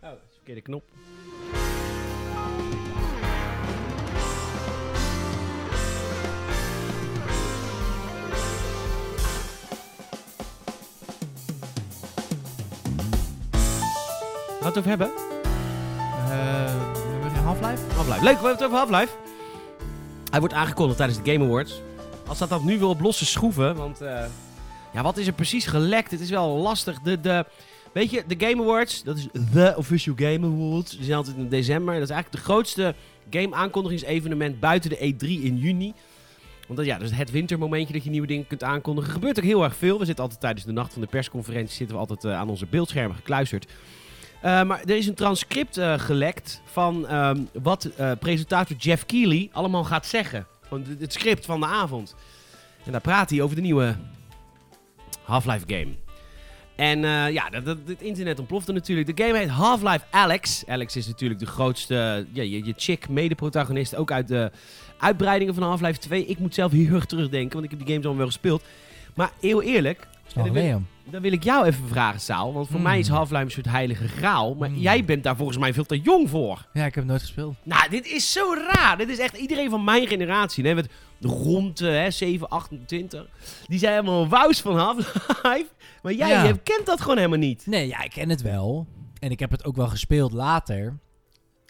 dat is de verkeerde knop. Het over hebben? Eh, we hebben Half-Life? Half-Life. Leuk, we hebben het over Half-Life. Hij wordt aangekondigd tijdens de Game Awards. Als dat dan nu wil op losse schroeven, want... eh, ja, wat is er precies gelekt? Het is wel lastig. De, de, weet je, de Game Awards, dat is de Official Game Awards. Die zijn altijd in december. Dat is eigenlijk de grootste game-aankondigingsevenement buiten de E3 in juni. Want dat, ja, dat is het wintermomentje dat je nieuwe dingen kunt aankondigen. Er gebeurt ook heel erg veel. We zitten altijd tijdens de nacht van de persconferentie zitten we altijd eh, aan onze beeldschermen gekluisterd. Eh, maar er is een transcript eh, gelekt van ehm, wat eh, presentator Jeff Keighley allemaal gaat zeggen. Van het- script van de avond. En daar praat hij over de nieuwe Half-Life game. En ja, dat, dat, het internet ontplofte natuurlijk. De game heet Half-Life Alex. Alex is natuurlijk de grootste, ja, je, je chick mede-protagonist. Ook uit de uitbreidingen van Half-Life 2. Ik moet zelf heel erg terugdenken, want ik heb die games al wel gespeeld. Maar heel eerlijk, Is geleden. Dan wil ik jou even vragen, Saal. Want voor Mm. mij is Half-Life een soort heilige graal. Maar Mm. jij bent daar volgens mij veel te jong voor. Ja, ik heb het nooit gespeeld. Nou, dit is zo raar. Dit is echt iedereen van mijn generatie. Hè, met rond hè, 7, 28. Die zijn helemaal wous van Half-Life. Maar jij Ja. je kent dat gewoon helemaal niet. Nee, ja, ik ken het wel. En ik heb het ook wel gespeeld later.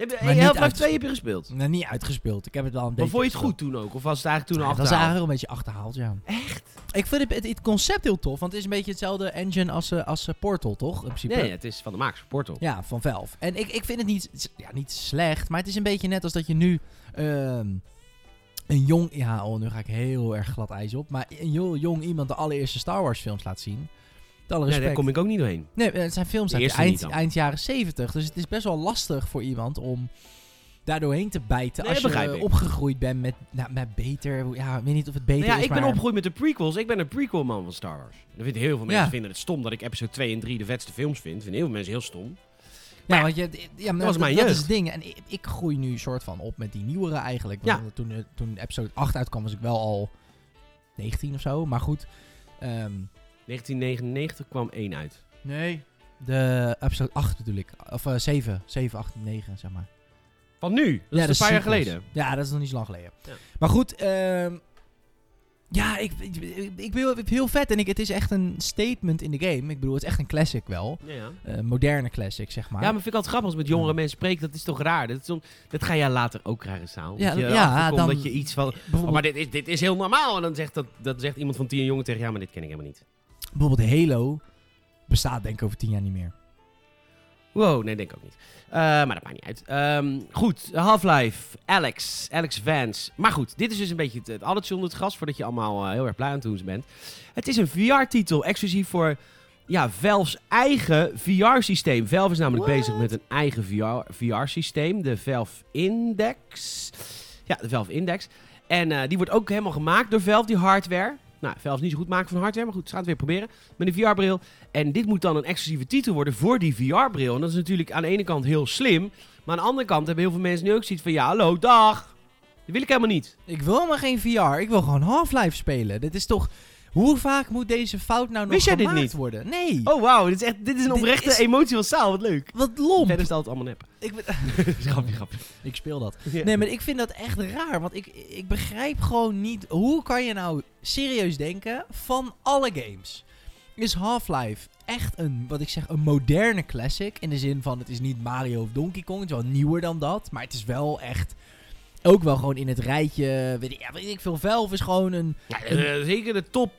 Heb je, Maar niet Half-Life uit- 2 heb je gespeeld. Nou, niet uitgespeeld. Ik heb het wel een Maar beetje vond je het goed gespeeld. toen ook? Of was het eigenlijk toen Ja, al dat is achterhaald? eigenlijk wel een beetje achterhaald, ja. Echt? Ik vind het, het, het concept heel tof, want het is een beetje hetzelfde engine als, eh, als eh, Portal, toch? In principe. Nee, het is van de makers van Portal. Ja, van Valve. En ik, ik vind het niet, ja, niet slecht, maar het is een beetje net als dat je nu ehm, een jong... Ja, oh, nu ga ik heel erg glad ijs op. Maar een heel jong iemand de allereerste Star Wars films laat zien. Nee, daar kom ik ook niet doorheen. Nee, het zijn films uit eind, eind jaren 70. Dus het is best wel lastig voor iemand om daar doorheen te bijten. Nee, als dat je ik. opgegroeid bent met, nou, met beter... Ja, ik weet niet of het beter Nou ja, is, ik ben maar- opgegroeid met de prequels. Ik ben een prequel man van Star Wars. Dan vinden heel veel mensen Ja. vinden het stom dat ik episode 2 en 3 de vetste films vind. Vinden heel veel mensen heel stom. Ja, want je, ja, maar was dat, mijn dat is het ding. En ik, ik groei nu soort van op met die nieuwere eigenlijk. Ja. Want Toen, eh, toen episode 8 uitkwam was ik wel al 19 of zo. Maar goed. ehm, 1999 kwam 1 uit. nee. De episode 8 bedoel ik. Of eh 7. 7, 8, 9 zeg maar. Van nu? Dat ja, is een paar jaar geleden. Ja, dat is nog niet zo lang geleden. Ja. Maar goed. ehm, ja, ik, ik, ik, ik wil het heel vet. En ik, het is echt een statement in de game. Ik bedoel, het is echt een classic wel. Ja, ja. Eh, moderne classic, zeg maar. ja, maar vind ik altijd grappig als met jongere mensen spreek. Dat is toch raar? Dat, is dat ga jij later ook krijgen, Saal. Ja, dat je ja, dan- dat je iets van... Oh, maar dit is, dit is heel normaal. En dan zegt, dat, dat zegt iemand van 10 jongen tegen... Ja, maar dit ken ik helemaal niet. Bijvoorbeeld Halo bestaat denk ik over 10 jaar niet meer. Wow, nee, denk ik ook niet. Eh, maar dat maakt niet uit. Ehm, goed, Half-Life, Alex, Alex Vance. Maar goed, dit is dus een beetje het, het addertje onder het gras... voordat je allemaal eh, heel erg blij aan het doen bent. Het is een VR-titel, exclusief voor ja, Valve's eigen VR-systeem. Valve is namelijk What? bezig met een eigen VR-systeem, de Valve Index. Ja, de Valve Index. En eh, die wordt ook helemaal gemaakt door Valve, die hardware. Nou, is niet zo goed maken van hardware, maar goed, ze gaan het weer proberen met een VR-bril. En dit moet dan een exclusieve titel worden voor die VR-bril. En dat is natuurlijk aan de ene kant heel slim, maar aan de andere kant hebben heel veel mensen nu ook zoiets van, ja, hallo, dag. Dat wil ik helemaal niet. Ik wil maar geen VR. Ik wil gewoon Half-Life spelen. Dit is toch... Hoe vaak moet deze fout nou nog Wist jij dit gemaakt niet? worden? Nee. Oh, wauw. Dit is, echt, dit is een Dit oprechte is- emotie van Saal. Wat leuk. Wat lomp. Verder is het altijd allemaal nep. Ik, ben- grapje, grapje. ik speel dat. Ja. Nee, maar ik vind dat echt raar. Want ik, ik begrijp gewoon niet... Hoe kan je nou serieus denken van alle games? Is Half-Life echt een, wat ik zeg, een moderne classic? In de zin van, het is niet Mario of Donkey Kong. Het is wel nieuwer dan dat. Maar het is wel echt... Ook wel gewoon in het rijtje... Weet ik, ja, weet ik veel. Valve is gewoon een... Ja, eh, zeker de top,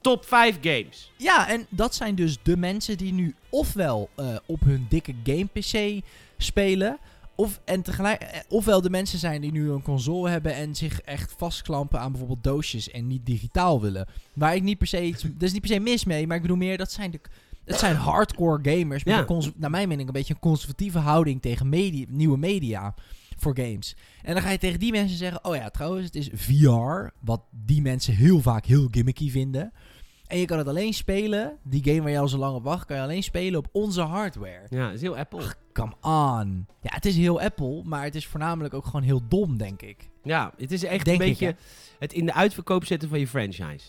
top 5 games. Ja, en dat zijn dus de mensen die nu ofwel eh, op hun dikke game-pc spelen... Of, en tegelijk, eh, ofwel de mensen zijn die nu een console hebben en zich echt vastklampen aan bijvoorbeeld doosjes en niet digitaal willen. Waar ik niet per se iets, er is niet per se mis mee, maar ik bedoel meer dat zijn de, het zijn hardcore gamers met Ja. een naar mijn mening een beetje een conservatieve houding tegen media, nieuwe media voor games. En dan ga je tegen die mensen zeggen, oh ja trouwens het is VR, wat die mensen heel vaak heel gimmicky vinden. En je kan het alleen spelen, die game waar je al zo lang op wacht, kan je alleen spelen op onze hardware. Ja, is heel Apple. Come on. Ja, het is heel Apple, maar het is voornamelijk ook gewoon heel dom, denk ik. Ja, het is echt Denk een beetje het in de uitverkoop zetten van je franchise.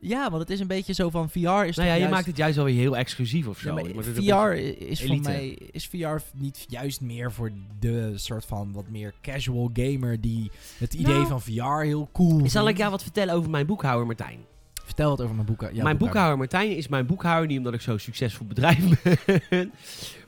Ja, want het is een beetje zo van VR is nou ja, je maakt het juist alweer heel exclusief of zo. Ja, VR is voor mij is VR niet juist meer voor de soort van wat meer casual gamer die het idee Nou, van VR heel cool Zal ik jou wat vertellen over mijn boekhouder Martijn? Vertel wat over mijn. Ja, mijn boekhouder Martijn is mijn boekhouder niet omdat ik zo'n succesvol bedrijf ben.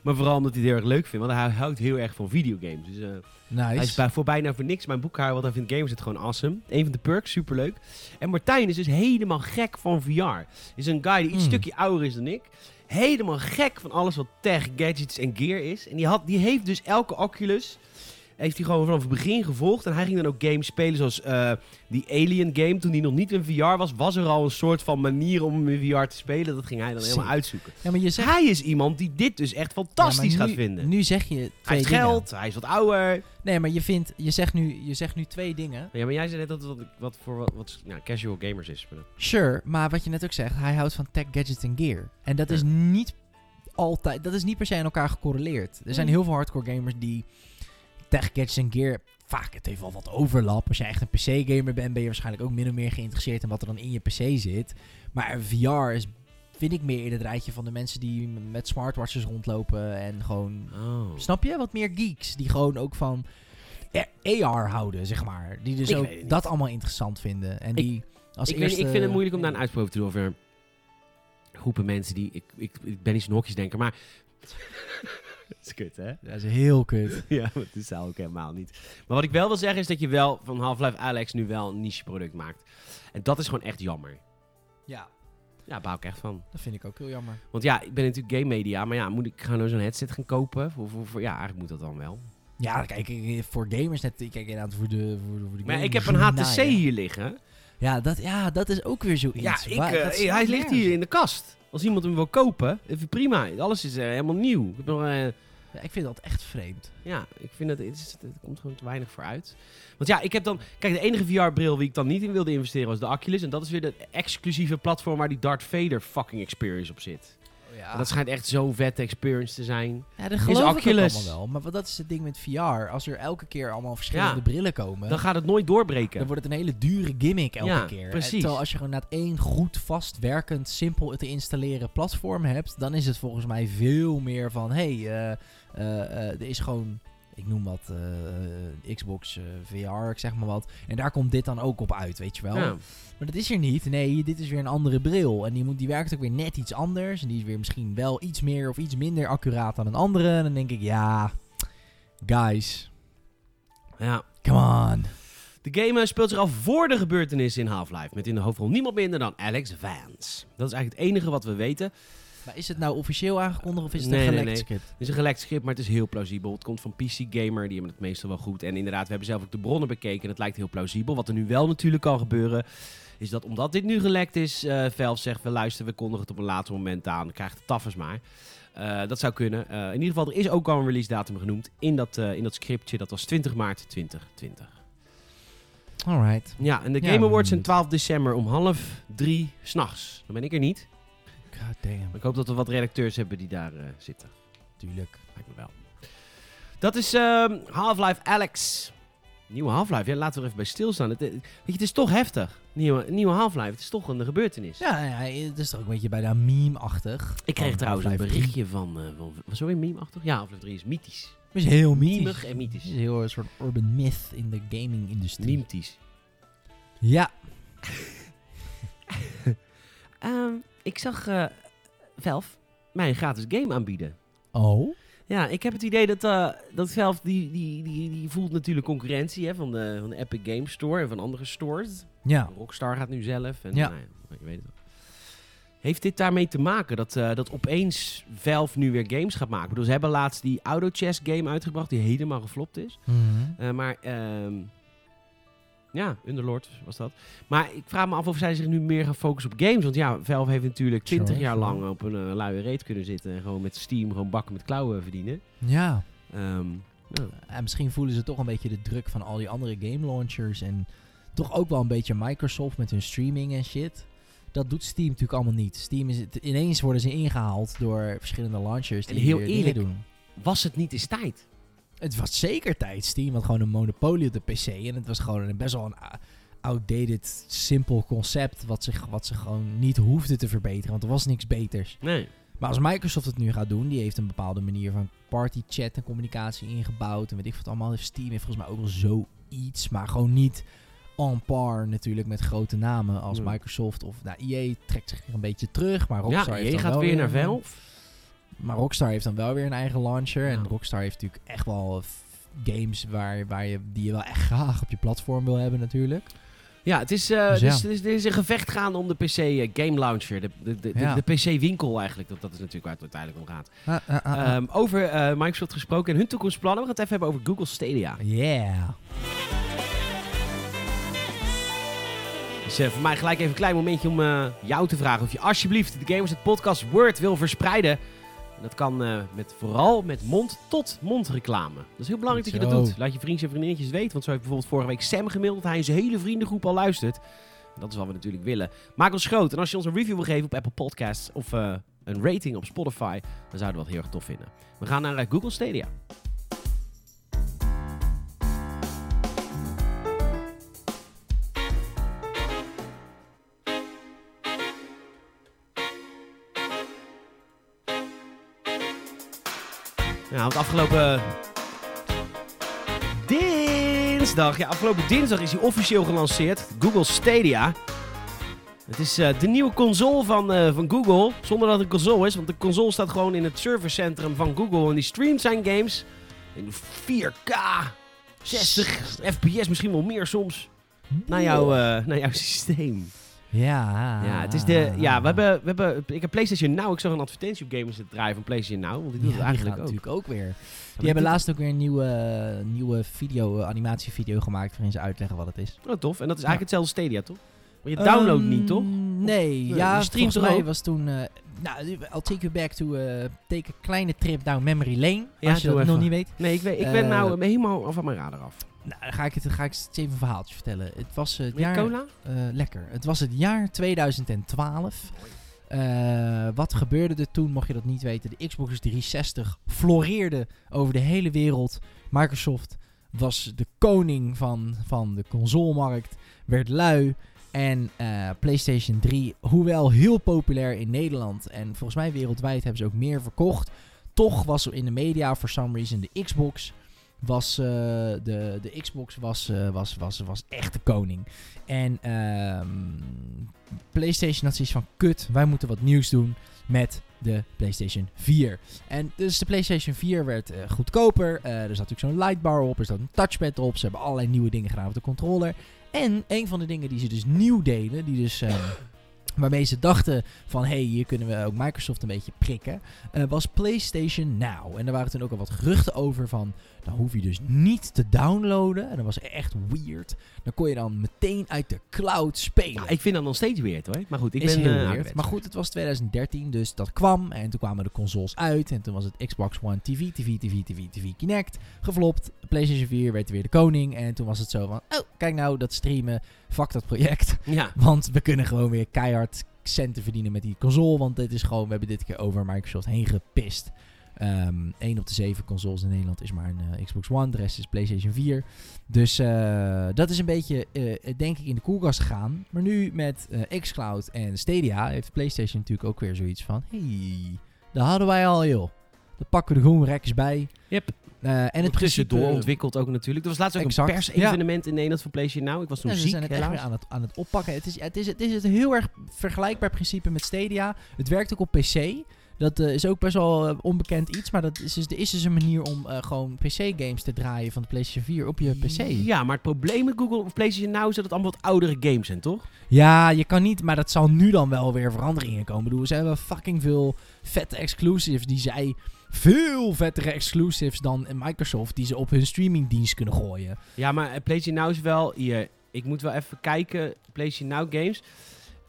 maar vooral omdat hij het heel erg leuk vindt. Want hij houdt heel erg van videogames. Dus eh, Nice. hij is bij, voor bijna voor niks mijn boekhouder. Want hij vindt gamers het gewoon awesome. Een van de perks, superleuk. En Martijn is dus helemaal gek van VR. Is een guy die iets Hmm. stukje ouder is dan ik. Helemaal gek van alles wat tech, gadgets en gear is. En die, had, die heeft dus elke Oculus... Heeft hij gewoon vanaf het begin gevolgd. En hij ging dan ook games spelen zoals eh, die Alien game. Toen die nog niet in VR was, was er al een soort van manier om in VR te spelen. Dat ging hij dan helemaal uitzoeken. ja, maar je zegt Hij is iemand die dit dus echt fantastisch Ja, gaat vinden. Nu zeg je twee hij heeft dingen. geld, hij is wat ouder. Nee, maar je vindt je zegt nu je zegt nu twee dingen. Ja, maar jij zei net dat het wat, wat voor wat, wat nou, casual gamers is. Maar Sure, maar wat je net ook zegt, hij houdt van tech, gadgets en gear. En dat Ja. is niet altijd, dat is niet per se aan elkaar gecorreleerd. Er zijn heel veel hardcore gamers die tech, gadgets en gear, vaak het heeft wel wat overlap. Als je echt een PC-gamer bent, ben je waarschijnlijk ook min of meer geïnteresseerd in wat er dan in je PC zit. Maar VR is, vind ik meer in het rijtje van de mensen die met smartwatches rondlopen en gewoon Oh. Snap je? Wat meer geeks. Die gewoon ook van AR houden, zeg maar. Die dus Ik ook dat allemaal interessant vinden. En die als Ik, eerste... ik vind het moeilijk om daar een uitspraak te doen over groepen mensen die... Ik, ik, ik ben niet zo'n hokjesdenker, maar... dat is kut, hè? Dat is heel kut. ja, het is dat ook helemaal niet. Maar wat ik wel wil zeggen is dat je wel van Half-Life Alex nu wel een niche product maakt. En dat is gewoon echt jammer. Ja, Ja, daar bouw ik echt van. dat vind ik ook heel jammer. Want ja, ik ben natuurlijk game media, maar ja, moet ik gaan nou zo'n headset gaan kopen? Voor, voor, voor- ja, eigenlijk moet dat dan wel. Ja, kijk, voor gamers net... Ik kijk inderdaad voor de, voor de, voor de Maar ik heb een HTC hier liggen. Ja dat, ja, dat is ook weer zoiets. Ja, ik, Waar- eh, dat hij ligt hier in de kast. Als iemand hem wil kopen, even prima. Alles is eh, helemaal nieuw. Ik nog, eh, Ja, ik vind dat echt vreemd. ja, ik vind dat het, is, het komt gewoon te weinig voor uit. Want ja, ik heb dan... Kijk, de enige VR-bril die ik dan niet in wilde investeren was de Oculus. En dat is weer de exclusieve platform waar die Darth Vader fucking experience op zit. Ja, dat schijnt echt zo vette experience te zijn. ja dat geloof ik ook Oculus. allemaal wel. Maar wat- dat is het ding met VR. Als er elke keer allemaal verschillende Ja. brillen komen... Dan gaat het nooit doorbreken. Dan wordt het een hele dure gimmick elke Ja, keer. precies. En Terwijl als je gewoon net één goed, vast werkend, simpel te installeren platform hebt, dan is het volgens mij veel meer van, hé, hey, eh, eh, eh, er is gewoon, ik noem wat, eh, Xbox eh, VR, ik zeg maar wat. En daar komt dit dan ook op uit, weet je wel. Ja. Maar dat is er niet. Nee, dit is weer een andere bril. En die, moet, die werkt ook weer net iets anders. En die is weer misschien wel iets meer of iets minder accuraat dan een andere. En dan denk ik, ja, guys, ja. come on. De game eh, speelt zich af voor de gebeurtenissen in Half-Life. Met in de hoofdrol niemand minder dan Alex Vance. Dat is eigenlijk het enige wat we weten. Maar is het nou officieel aangekondigd of is het Nee, een gelekt nee. script? Het is een gelekt script, maar het is heel plausibel. Het komt van PC Gamer, die hebben het meestal wel goed. En inderdaad, we hebben zelf ook de bronnen bekeken en het lijkt heel plausibel. Wat er nu wel natuurlijk kan gebeuren, is dat omdat dit nu gelekt is, eh Valve zegt, we luisteren, we kondigen het op een later moment aan. Dan krijgt de taffers maar. Eh, dat zou kunnen. Eh, in ieder geval, er is ook al een release datum genoemd in dat, eh, in dat scriptje. Dat was 20 maart 2020. Alright. Ja, en de Ja, Game Awards zijn benieuwd. 12 december om half drie s'nachts. Dan ben ik er niet. God damn. Ik hoop dat we wat redacteurs hebben die daar eh, zitten. Tuurlijk. Lijkt me wel. Dat is ehm, Half-Life Alex. Nieuwe Half-Life, ja, laten we er even bij stilstaan. Het, eh, weet je, het is toch heftig. Nieuwe, nieuwe Half-Life, het is toch een gebeurtenis. Ja, ja, het is toch ook een beetje bijna meme-achtig. Ik kreeg trouwens een Half-Life 3. berichtje van, van was zo weer meme-achtig? Ja, Half-Life 3 is mythisch. Het is heel Memig mythisch. en Het mythisch. is heel een soort urban myth in de gaming-industrie. Memetisch. Ja. Ehm, ik zag eh Valve mij een gratis game aanbieden. Oh? Ja, ik heb het idee dat, eh dat Valve, die, die, die, die voelt natuurlijk concurrentie hè, van, de, van de Epic Games Store en van andere stores. Ja. Rockstar gaat nu zelf. En, Ja. nou je weet het wel. Heeft dit daarmee te maken dat, eh, dat opeens Valve nu weer games gaat maken? Ik bedoel, ze hebben laatst die Auto Chess game uitgebracht die helemaal geflopt is. Mhm. Maar ehm, ja, Underlord was dat. Maar ik vraag me af of zij zich nu meer gaan focussen op games. Want ja, Valve heeft natuurlijk 20 Sure, jaar lang op een eh, luie reet kunnen zitten. En gewoon met Steam gewoon bakken met klauwen verdienen. Ja. Ehm, ja. En misschien voelen ze toch een beetje de druk van al die andere game launchers. En toch ook wel een beetje Microsoft met hun streaming en shit. Dat doet Steam natuurlijk allemaal niet. Steam is het, ineens worden ze ingehaald door verschillende launchers die En heel eerlijk, doen. Was het niet eens tijd? Het was zeker tijd. Steam had gewoon een monopolie op de PC. En het was gewoon een best wel een a- outdated, simpel concept. Wat ze, wat ze gewoon niet hoefden te verbeteren. Want er was niks beters. Nee. Maar als Microsoft het nu gaat doen, die heeft een bepaalde manier van party chat en communicatie ingebouwd. En weet ik wat allemaal. Steam heeft volgens mij ook wel zoiets. Maar gewoon niet on par natuurlijk met grote namen als Nee. Microsoft. Of nou, EA trekt zich een beetje terug. Maar Rockstar Ja, je dan gaat weer naar Valve. Maar Rockstar heeft dan wel weer een eigen launcher. Ja. En Rockstar heeft natuurlijk echt wel games waar, waar je, die je wel echt graag op je platform wil hebben natuurlijk. Ja, het is, Dus ja. dus er is een gevecht gaande om de PC eh, Game Launcher. De, de, de, Ja. de PC-winkel eigenlijk. Dat, dat is natuurlijk waar het uiteindelijk om gaat. Ah, Ehm, over eh, Microsoft gesproken en hun toekomstplannen. We gaan het even hebben over Google Stadia. yeah. Dus voor mij gelijk even een klein momentje om jou te vragen of je alsjeblieft de Gamers het Podcast Word wil verspreiden. En dat kan eh, met, vooral met mond-tot-mond reclame. Dat is heel belangrijk dat je dat doet. Laat je vriendjes en vriendinnetjes weten. Want zo heeft bijvoorbeeld vorige week Sam gemaild dat hij zijn hele vriendengroep al luistert. En dat is wat we natuurlijk willen. Maak ons groot. En als je ons een review wil geven op Apple Podcasts of eh, een rating op Spotify, dan zouden we dat heel erg tof vinden. We gaan naar eh, Google Stadia. Ja, want afgelopen dinsdag, ja, afgelopen dinsdag is hij officieel gelanceerd. Google Stadia. Het is eh, de nieuwe console van, eh, van Google, zonder dat het een console is. Want de console staat gewoon in het servercentrum van Google. En die streamt zijn games in 4K, 60 fps, misschien wel meer soms, naar, jouw, eh, naar jouw systeem. Ja. Ja, het is de, ja we, hebben, we hebben, ik heb PlayStation Now. Ik zag een advertentie op Gamers draaien van PlayStation Now. Want die doet Ja, het eigenlijk ook. natuurlijk ook weer. Die hebben laatst ook weer een nieuwe, nieuwe video, eh, animatievideo gemaakt waarin ze uitleggen wat het is. Oh, tof. En dat is eigenlijk Ja. hetzelfde Stadia, toch? Maar je downloadt Ehm, niet, toch? Nee, je ja, streamt volgens er mij was toen... eh nou, I'll take you back to... eh take a kleine trip down memory lane. Ja, als je dat nog niet weet. Nee, ik, weet, ik ben Eh, nou helemaal van mijn radar af. Nou, dan ga ik, het, dan ga ik even een verhaaltje vertellen. Het was het jaar... cola? eh, lekker. Het was het jaar 2012. Eh, wat gebeurde er toen, mocht je dat niet weten? De Xbox 360 floreerde over de hele wereld. Microsoft was de koning van, van de consolemarkt, werd lui. En eh, PlayStation 3, hoewel heel populair in Nederland en volgens mij wereldwijd hebben ze ook meer verkocht. Toch was er in de media, for some reason, de Xbox was, eh, de, de Xbox was, eh, was, was, was echt de koning. En ehm, PlayStation had zoiets van, kut, wij moeten wat nieuws doen met de PlayStation 4. En dus de PlayStation 4 werd eh, goedkoper. Er zat natuurlijk zo'n lightbar op, er zat een touchpad op. Ze hebben allerlei nieuwe dingen gedaan op de controller. En een van de dingen die ze dus nieuw deden, die dus... Waarmee ze dachten van, hé, hey, hier kunnen we ook Microsoft een beetje prikken. eh, was PlayStation Now. En er waren toen ook al wat geruchten over van... Dan hoef je dus niet te downloaden. En dat was echt weird. Dan kon je dan meteen uit de cloud spelen. Ja, ik vind dat nog steeds weird hoor. Maar goed, ik is ben heel eh, weird. Maar goed, het was 2013, dus dat kwam. En toen kwamen de consoles uit. En toen was het Xbox One TV, TV, TV, TV, TV Kinect geflopt. PlayStation 4 werd weer de koning. En toen was het zo van, oh, kijk nou, dat streamen, fuck dat project. Ja, Want we kunnen gewoon weer keihard centen verdienen met die console. Want dit is gewoon, we hebben dit keer over Microsoft heen gepist. 1 op de 7 consoles in Nederland is maar een eh, Xbox One. De rest is PlayStation 4. Dus eh, dat is een beetje, eh, denk ik, in de koelkast gegaan. Maar nu met xCloud en Stadia heeft PlayStation natuurlijk ook weer zoiets van... Hey, daar hadden wij al, joh. Daar pakken we er gewoon rekkers bij. Yep. Eh, en het principe... tussendoor ontwikkeld ook natuurlijk. Er was laatst ook Exact, een persevenement in Nederland van PlayStation Now. Ik was toen Ja, ze ziek, zijn het echt weer helaas. aan het, aan het oppakken. Het is, het, is, het is het heel erg vergelijkbaar principe met Stadia. Het werkt ook op PC. Dat eh, is ook best wel eh, onbekend iets. Maar dat is, dus- er is dus een manier om eh, gewoon PC-games te draaien van de PlayStation 4 op je PC. Ja, maar het probleem met Google of PlayStation Now is dat het allemaal wat oudere games zijn, toch? Ja, je kan niet, maar dat zal nu dan wel weer veranderingen komen. Ik bedoel, ze hebben fucking veel vette exclusives die zij veel vettere exclusives dan Microsoft die ze op hun streamingdienst kunnen gooien. Ja, maar eh, PlayStation Now is wel... Hier, ik moet wel even kijken. PlayStation Now games.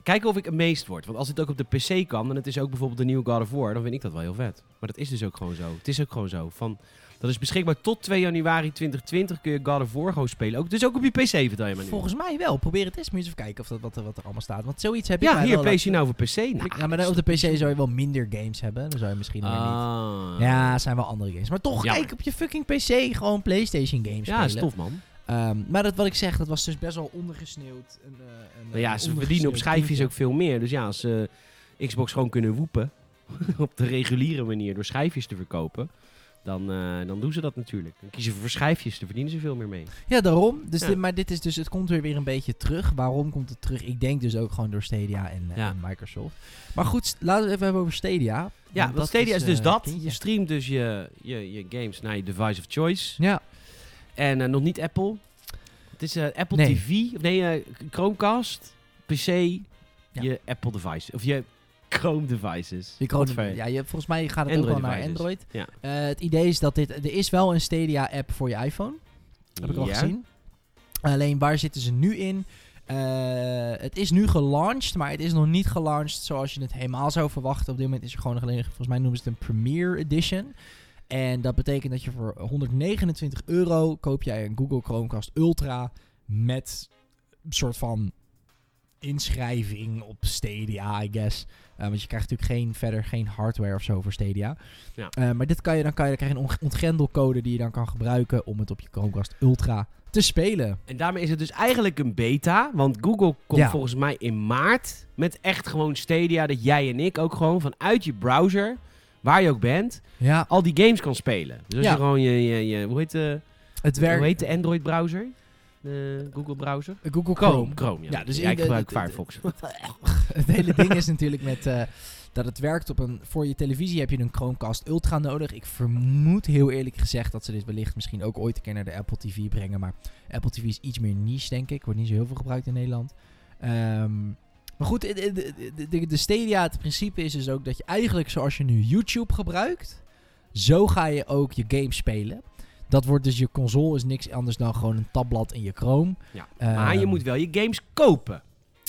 Kijken of ik amazed word. Want als het ook op de PC kan... en het is ook bijvoorbeeld de nieuwe God of War... dan vind ik dat wel heel vet. Maar dat is dus ook gewoon zo. Het is ook gewoon zo. Van, dat is beschikbaar tot 2 januari 2020 kun je God of War gewoon spelen. Ook, dus ook op je PC vertel je maar nu. Volgens mij wel. Probeer het eens. Moet je eens even kijken of dat, wat, er- wat er allemaal staat. Want zoiets heb ik ja, hier PlayStation Now voor PC. Nou, Ja, maar op de PC zou je wel minder games hebben. Dan zou je misschien weer niet. Ah. Ja, zijn wel andere games. Maar toch, kijk op je fucking PC gewoon PlayStation games Ja, is spelen. tof man. Ehm, maar dat wat ik zeg, dat was dus best wel ondergesneeuwd. Een, eh, een, Nou ja, ze verdienen op schijfjes ook veel meer. Dus ja, als ze Xbox gewoon kunnen woepen op de reguliere manier door schijfjes te verkopen, dan, eh, dan doen ze dat natuurlijk. Dan kiezen ze voor schijfjes, daar verdienen ze veel meer mee. Ja, daarom. Dus Ja. Dit, maar dit is dus, het komt weer weer een beetje terug. Waarom komt het terug? Ik denk dus ook gewoon door Stadia en, eh, Ja. en Microsoft. Maar goed, laten we het even hebben over Stadia. Ja, Want want Stadia is, dus eh, dat. kindje. Je streamt dus je, je, je games naar je device of choice. Ja, En nog niet Apple. Het is Apple Nee. TV, of nee, Chromecast, PC, je Apple device. Of je Chrome devices. je ja je, volgens mij gaat het Android ook wel naar. Android. Ja. Eh, het idee is dat dit... Er is wel een Stadia-app voor je iPhone. Heb ik al gezien. Alleen waar zitten ze nu in? Eh, het is nu gelaunched, maar het is nog niet gelaunched zoals je het helemaal zou verwachten. Op dit moment is er gewoon nog alleen, volgens mij noemen ze het een Premier Edition. En dat betekent dat je voor 129 euro koop jij een Google Chromecast Ultra met een soort van inschrijving op Stadia, I guess. Eh, want je krijgt natuurlijk geen, verder geen hardware of zo voor Stadia. Ja. Eh, maar dit kan je, dan, kan je, dan krijg je een ont- ontgrendelcode die je dan kan gebruiken om het op je Chromecast Ultra te spelen. En daarmee is het dus eigenlijk een beta. Want Google komt Ja. volgens mij in maart met echt gewoon Stadia. Dat jij en ik ook gewoon vanuit je browser, waar je ook bent, Ja, al die games kan spelen. Dus als je gewoon je, je, je hoe, heet de, het werkt. hoe heet de Android browser? De Google browser? Google Chrome. Chrome, ja. Ja, dus ja, ik gebruik de- Firefox. het hele ding is natuurlijk met eh, dat het werkt op een. Voor je televisie heb je een Chromecast Ultra nodig. Ik vermoed heel eerlijk gezegd dat ze dit wellicht misschien ook ooit een keer naar de Apple TV brengen. Maar Apple TV is iets meer niche, denk ik. Wordt niet zo heel veel gebruikt in Nederland. Ehm, maar goed, de- de, de Stadia, het principe is dus ook dat je eigenlijk zoals je nu YouTube gebruikt, zo ga je ook je game spelen. Dat wordt dus je console is niks anders dan gewoon een tabblad in je Chrome. Ja. maar je Ehm, moet wel je games kopen.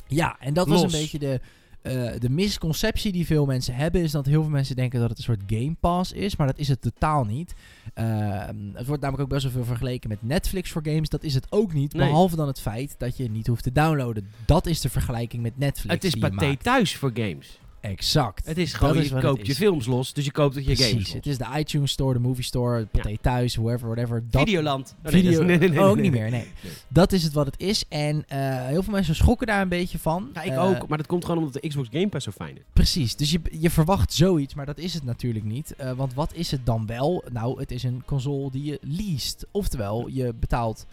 ja, en dat was Los. een beetje de, eh, de misconceptie die veel mensen hebben. Is dat heel veel mensen denken dat het een soort Game Pass is. Maar dat is het totaal niet. Ehm, het wordt namelijk ook best wel veel vergeleken met Netflix voor games. Dat is het ook niet. Nee. Behalve dan het feit dat je niet hoeft te downloaden. Dat is de vergelijking met Netflix. Het is paté thuis voor games. Exact. Het is Dat gewoon, is je koopt je films los, dus je koopt het je games Precies. los. Het is de iTunes Store, de Movie Store, Pathé Thuis, whoever, whatever. Dat, Videoland. Oh, nee, Video, dat is- nee, nee, nee, ook nee, niet meer, nee. Nee. Dat is het wat het is. En eh, heel veel mensen schrokken daar een beetje van. Ja, ik Eh, ook. Maar dat komt gewoon omdat de Xbox Game Pass zo fijn is. Precies, dus je, je verwacht zoiets, maar dat is het natuurlijk niet. Eh, want wat is het dan wel? Nou, het is een console die je leest. Oftewel, je betaalt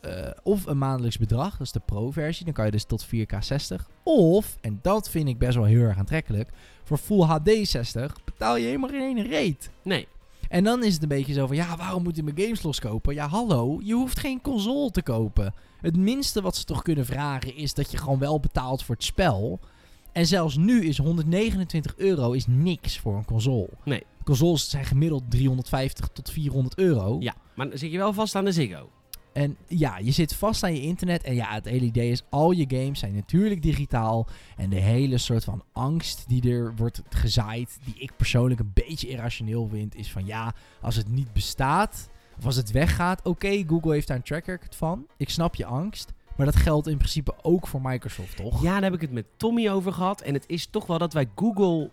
eh, of een maandelijks bedrag, dat is de pro-versie. Dan kan je dus tot 4K 60. Of, en dat vind ik best wel heel erg aantrekkelijk, voor Full HD 60 betaal je helemaal geen reet. Nee. En dan is het een beetje zo van, ja, waarom moet je mijn games loskopen? Ja, hallo, je hoeft geen console te kopen. Het minste wat ze toch kunnen vragen is dat je gewoon wel betaalt voor het spel. En zelfs nu is 129 euro is niks voor een console. Nee. Consoles zijn gemiddeld 350 tot 400 euro. Ja, maar dan zit je wel vast aan de Ziggo. En ja, je zit vast aan je internet. En ja, het hele idee is, al je games zijn natuurlijk digitaal. En de hele soort van angst die er wordt gezaaid, die ik persoonlijk een beetje irrationeel vind, is van ja, als het niet bestaat, of als het weggaat, oké, Google heeft daar een track record van. Ik snap je angst. Maar dat geldt in principe ook voor Microsoft, toch? Ja, daar heb ik het met Tommy over gehad. En het is toch wel dat wij Google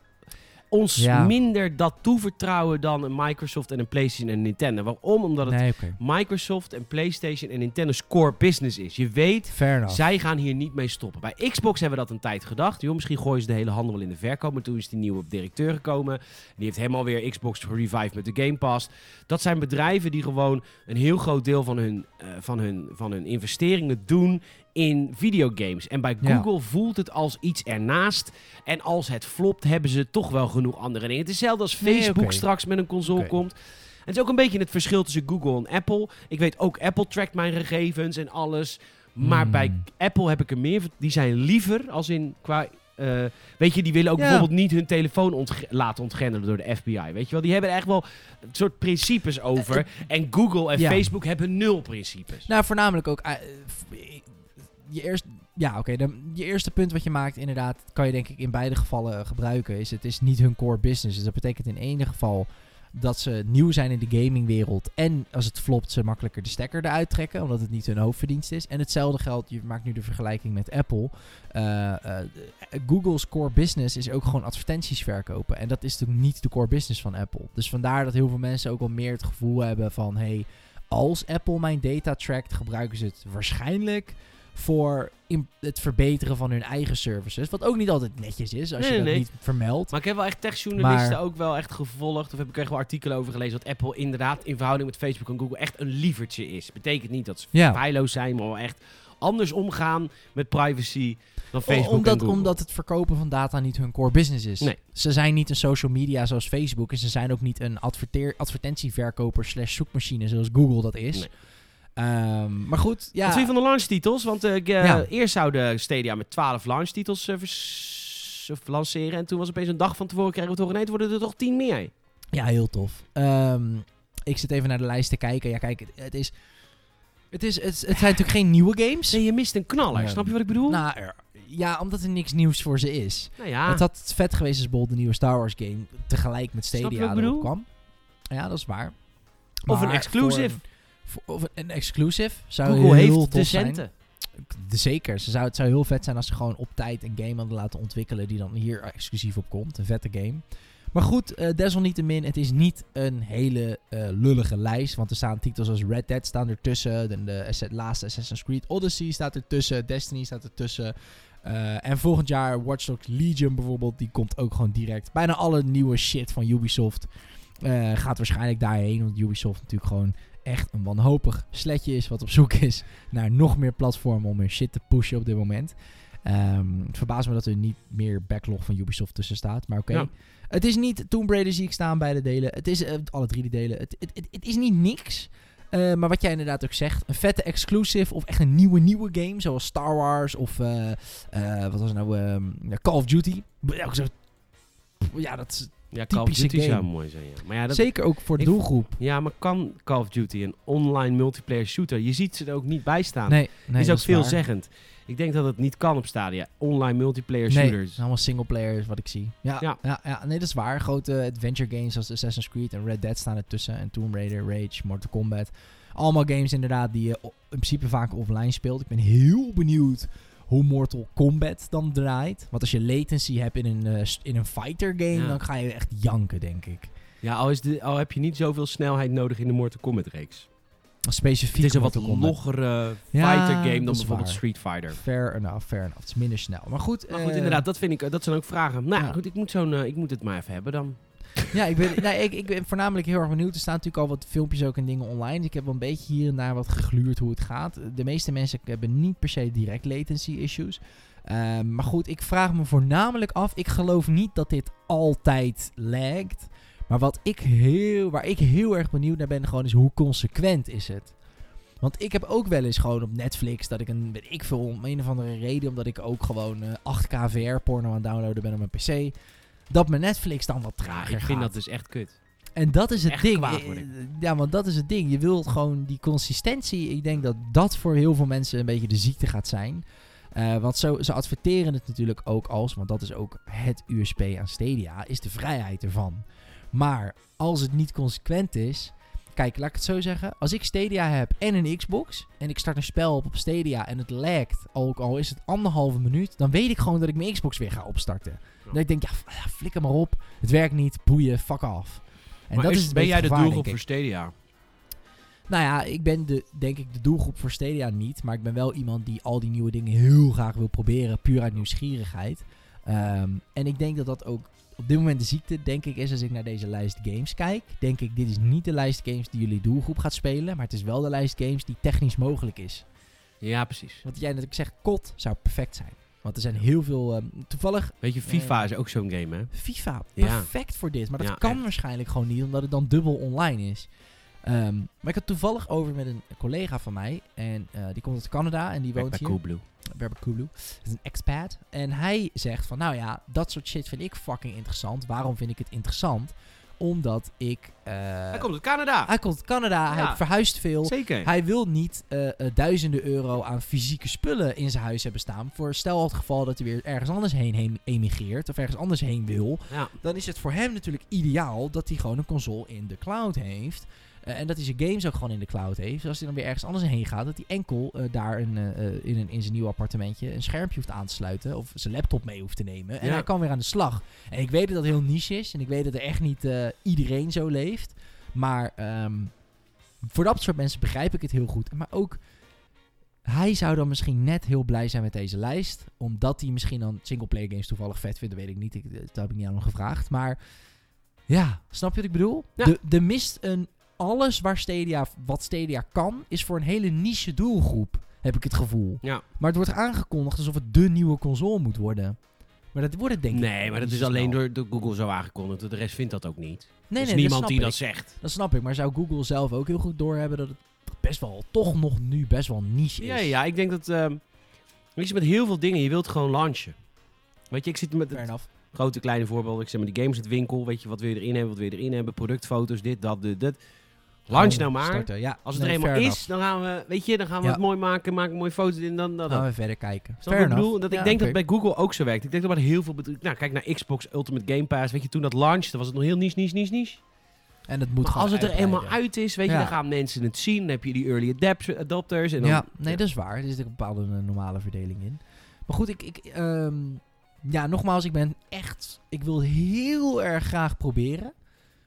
ons Ja. minder dat toevertrouwen dan een Microsoft en een PlayStation en een Nintendo. Waarom? Omdat het Nee. Microsoft en PlayStation en Nintendo's core business is. Je weet, zij gaan hier niet mee stoppen. Bij Xbox hebben we dat een tijd gedacht. Joh, misschien gooien ze de hele handel wel in de verkoop. Maar toen is die nieuwe directeur gekomen. Die heeft helemaal weer Xbox revived met de Game Pass. Dat zijn bedrijven die gewoon een heel groot deel van hun, eh, van hun, van hun investeringen doen in videogames. En bij Ja. Google voelt het als iets ernaast. En als het flopt, hebben ze toch wel genoeg andere dingen. Het is hetzelfde als Nee, Facebook straks met een console komt. Het is ook een beetje het verschil tussen Google en Apple. Ik weet ook, Apple trackt mijn gegevens en alles. Maar Hmm. bij Apple heb ik er meer... Die zijn liever, als in qua... eh, weet je, die willen ook Ja. bijvoorbeeld niet hun telefoon ontg- laten ontgrendelen door de FBI. Weet je wel, die hebben echt wel een soort principes over. en Google en ja. Facebook hebben nul principes. Nou, voornamelijk ook. Je, eerst, ja, oké. dan je eerste punt wat je maakt, inderdaad, kan je denk ik in beide gevallen eh, gebruiken. Is het is niet hun core business. Dus dat betekent in ene geval dat ze nieuw zijn in de gamingwereld. En als het flopt, ze makkelijker de stekker eruit trekken. Omdat het niet hun hoofdverdienst is. En hetzelfde geldt, je maakt nu de vergelijking met Apple. Eh, eh, Google's core business is ook gewoon advertenties verkopen. En dat is natuurlijk niet de core business van Apple. Dus vandaar dat heel veel mensen ook wel meer het gevoel hebben van... Hey, als Apple mijn data trackt, gebruiken ze het waarschijnlijk voor het verbeteren van hun eigen services. Wat ook niet altijd netjes is als Nee, je dat nee. niet vermeldt. Maar ik heb wel echt techjournalisten Maar- ook wel echt gevolgd. Of heb ik echt wel artikelen over gelezen. Dat Apple inderdaad in verhouding met Facebook en Google echt een lievertje is. Betekent niet dat ze Ja. feilloos zijn, maar wel echt anders omgaan met privacy dan Facebook omdat, en Google. omdat het verkopen van data niet hun core business is. Nee. Ze zijn niet een social media zoals Facebook. En ze zijn ook niet een advertentieverkoper slash zoekmachine zoals Google dat is. Nee. Ehm, maar goed, ja. Wat vind je van de launchtitels? Want ik, eh, Ja. eerst zouden Stadia met 12 launchtitels of lanceren. En toen was opeens een dag van tevoren kregen we toch ineens worden er toch 10 meer. Ja, heel tof. Ehm, ik zit even naar de lijst te kijken. Ja, kijk, het, het is... Het, is, het, het zijn natuurlijk geen nieuwe games. Nee, je mist een knaller. Snap je wat ik bedoel? Nou, er- ja, omdat er niks nieuws voor ze is. nou ja. Het had vet geweest als bijvoorbeeld de nieuwe Star Wars game tegelijk met Stadia kwam. Ja, dat is waar. Of een exclusive. een- of een exclusive zou Google heel heeft de tof zijn. centen. De- Zeker. Ze zou, het zou heel vet zijn als ze gewoon op tijd een game hadden laten ontwikkelen die dan hier exclusief op komt. Een vette game. Maar goed, eh, desalniettemin, het is niet een hele eh, lullige lijst. Want er staan titels als Red Dead staan ertussen. De, de laatste Assassin's Creed Odyssey staat ertussen. Destiny staat ertussen. Eh, en volgend jaar Watch Dogs Legion bijvoorbeeld. Die komt ook gewoon direct. Bijna alle nieuwe shit van Ubisoft gaat waarschijnlijk daarheen. Want Ubisoft natuurlijk gewoon echt een wanhopig sletje is. Wat op zoek is naar nog meer platformen om hun shit te pushen op dit moment. Ehm, het verbaast me dat er niet meer backlog van Ubisoft tussen staat. Maar oké. Ja. Het is niet Tomb Raider zie ik staan beide delen. Het is eh, alle drie die delen. Het, het, het, het is niet niks. Eh, maar wat jij inderdaad ook zegt, een vette exclusive of echt een nieuwe nieuwe game, zoals Star Wars of eh, wat was het nou, ehm, Call of Duty. Ja, dat is Ja, Call of Typische Duty zou mooi zijn, ja. Maar ja, dat, zeker ook voor de ik- doelgroep. ja, maar kan Call of Duty een online multiplayer shooter? Je ziet ze er ook niet bij staan. Nee, nee, is ook veelzeggend. Ik denk dat het niet kan op Stadia. Online multiplayer Nee, shooters. allemaal singleplayers wat ik zie. Ja, ja. Ja. Ja, nee, dat is waar. Grote adventure games zoals Assassin's Creed en Red Dead staan ertussen. En Tomb Raider, Rage, Mortal Kombat. Allemaal games inderdaad die je in principe vaak offline speelt. Ik ben heel benieuwd hoe Mortal Kombat dan draait. Want als je latency hebt in een, eh, in een fighter game, Ja. dan ga je echt janken, denk ik. Ja, al, is de, al heb je niet zoveel snelheid nodig in de Mortal Kombat reeks. Specifiek Het is een wat Ja, fighter game dan bijvoorbeeld waar. Street Fighter. Fair enough, fair enough. Het is minder snel. Maar goed, Maar goed, eh, inderdaad, dat, vind ik, dat zijn ook vragen. Nou ja. goed, ik moet, zo'n, eh, ik moet het maar even hebben dan. Ja, ik ben, nee, ik, ik ben voornamelijk heel erg benieuwd. Er staan natuurlijk al wat filmpjes ook en dingen online. Dus ik heb wel een beetje hier en daar wat gegluurd hoe het gaat. De meeste mensen hebben niet per se direct latency issues. Ehm, maar goed, ik vraag me voornamelijk af. Ik geloof niet dat dit altijd lagt. Maar wat ik heel, waar ik heel erg benieuwd naar ben, gewoon is hoe consequent is het? Want ik heb ook wel eens gewoon op Netflix dat ik een, weet ik veel, om een of andere reden, omdat ik ook gewoon eh, 8K VR porno aan het downloaden ben op mijn PC, dat mijn Netflix dan wat trager ik vind gaat. dat dus echt kut. En dat is het Echt ding. Ja, want dat is het ding. Je wilt gewoon die consistentie. Ik denk dat dat voor heel veel mensen een beetje de ziekte gaat zijn. Eh, want zo, ze adverteren het natuurlijk ook als, want dat is ook het USP aan Stadia, is de vrijheid ervan. Maar als het niet consequent is kijk, laat ik het zo zeggen. Als ik Stadia heb en een Xbox en ik start een spel op op Stadia en het lagt, ook al is het anderhalve minuut, dan weet ik gewoon dat ik mijn Xbox weer ga opstarten. Dan ik denk, ja, flikker maar op. Het werkt niet, boeien, fuck off. En Maar dat is- is ben jij de gevaar, doelgroep voor ik. Stadia? Nou ja, ik ben de, denk ik de doelgroep voor Stadia niet. Maar ik ben wel iemand die al die nieuwe dingen heel graag wil proberen. Puur uit nieuwsgierigheid. Ehm, en ik denk dat dat ook op dit moment de ziekte, denk ik, is als ik naar deze lijst games kijk. Denk ik, dit is niet de lijst games die jullie doelgroep gaat spelen. Maar het is wel de lijst games die technisch mogelijk is. Ja, precies. Want jij net zegt, COD zou perfect zijn. Want er zijn heel veel... ehm, toevallig, Weet je, FIFA Eh, is ook zo'n game, hè? FIFA, Ja. perfect voor dit. Maar dat Ja, kan echt. waarschijnlijk gewoon niet, omdat het dan dubbel online is. Ehm, maar ik had toevallig over met een collega van mij. En eh, die komt uit Canada en die Bij, woont bij hier. Coolblue. Kulu. Dat is een expat. En hij zegt van, nou ja, dat soort shit vind ik fucking interessant. Waarom vind ik het interessant? Omdat ik... eh, Hij komt uit Canada. hij komt uit Canada, Ja. hij verhuist veel. Zeker. Hij wil niet eh, eh, duizenden euro aan fysieke spullen in zijn huis hebben staan. Voor stel het geval dat hij weer ergens anders heen, heen emigreert of ergens anders heen wil. Ja. Dan is het voor hem natuurlijk ideaal dat hij gewoon een console in de cloud heeft. Eh, en dat hij zijn games ook gewoon in de cloud heeft. Dus als hij dan weer ergens anders heen gaat, dat hij enkel eh, daar een, eh, in, een, in zijn nieuw appartementje een schermpje hoeft aan te sluiten. Of zijn laptop mee hoeft te nemen. En Ja. hij kan weer aan de slag. En ik weet dat dat heel niche is. En ik weet dat er echt niet iedereen zo leeft. Maar ehm, voor dat soort mensen begrijp ik het heel goed. Maar ook, hij zou dan misschien net heel blij zijn met deze lijst. Omdat hij misschien dan singleplayer games toevallig vet vindt. Dat weet ik niet. Ik, dat heb ik niet aan hem gevraagd. Maar ja, snap je wat ik bedoel? Ja. De, de mist een... Alles waar Stadia, wat Stadia kan, is voor een hele niche doelgroep. Heb ik het gevoel. Ja. Maar het wordt aangekondigd alsof het de nieuwe console moet worden. Maar dat wordt het denk ik Nee, maar dat is alleen door, door Google zo aangekondigd. De rest vindt dat ook niet. Nee, er is nee, niemand dat die dat zegt. Dat snap ik, maar zou Google zelf ook heel goed doorhebben dat het best wel, toch nog nu best wel niche is? Ja, ja, ik denk dat... ehm weet je, met heel veel dingen, je wilt gewoon launchen. Weet je, ik zit met het grote kleine voorbeeld. Ik zeg maar, die games het winkel. Weet je, wat wil je erin hebben, wat wil je erin hebben. Productfoto's, dit, dat, dit, dat. Launch Gewoon nou maar. starten, Ja, Als het nee, er eenmaal is, dan gaan we, weet je, dan gaan we Ja. het mooi maken. Maken mooie foto's in, dan, dan. Gaan we verder kijken. Snap ik bedoel? Dat ik Ja, denk dat bij Google ook zo werkt. Ik denk dat er heel veel bedrijven... Nou, kijk naar Xbox Ultimate Game Pass. Weet je, toen dat launchte, was het nog heel niche, niche, niche, niche. En het moet Maar als het er eenmaal uit is, weet je, dan gaan mensen het zien. Dan heb je die early adapt- adopters. En dan, ja, nee, dat is waar. Er zit een bepaalde eh, normale verdeling in. Maar goed, ik, ik ehm, ja, nogmaals, ik ben echt, ik wil heel erg graag proberen.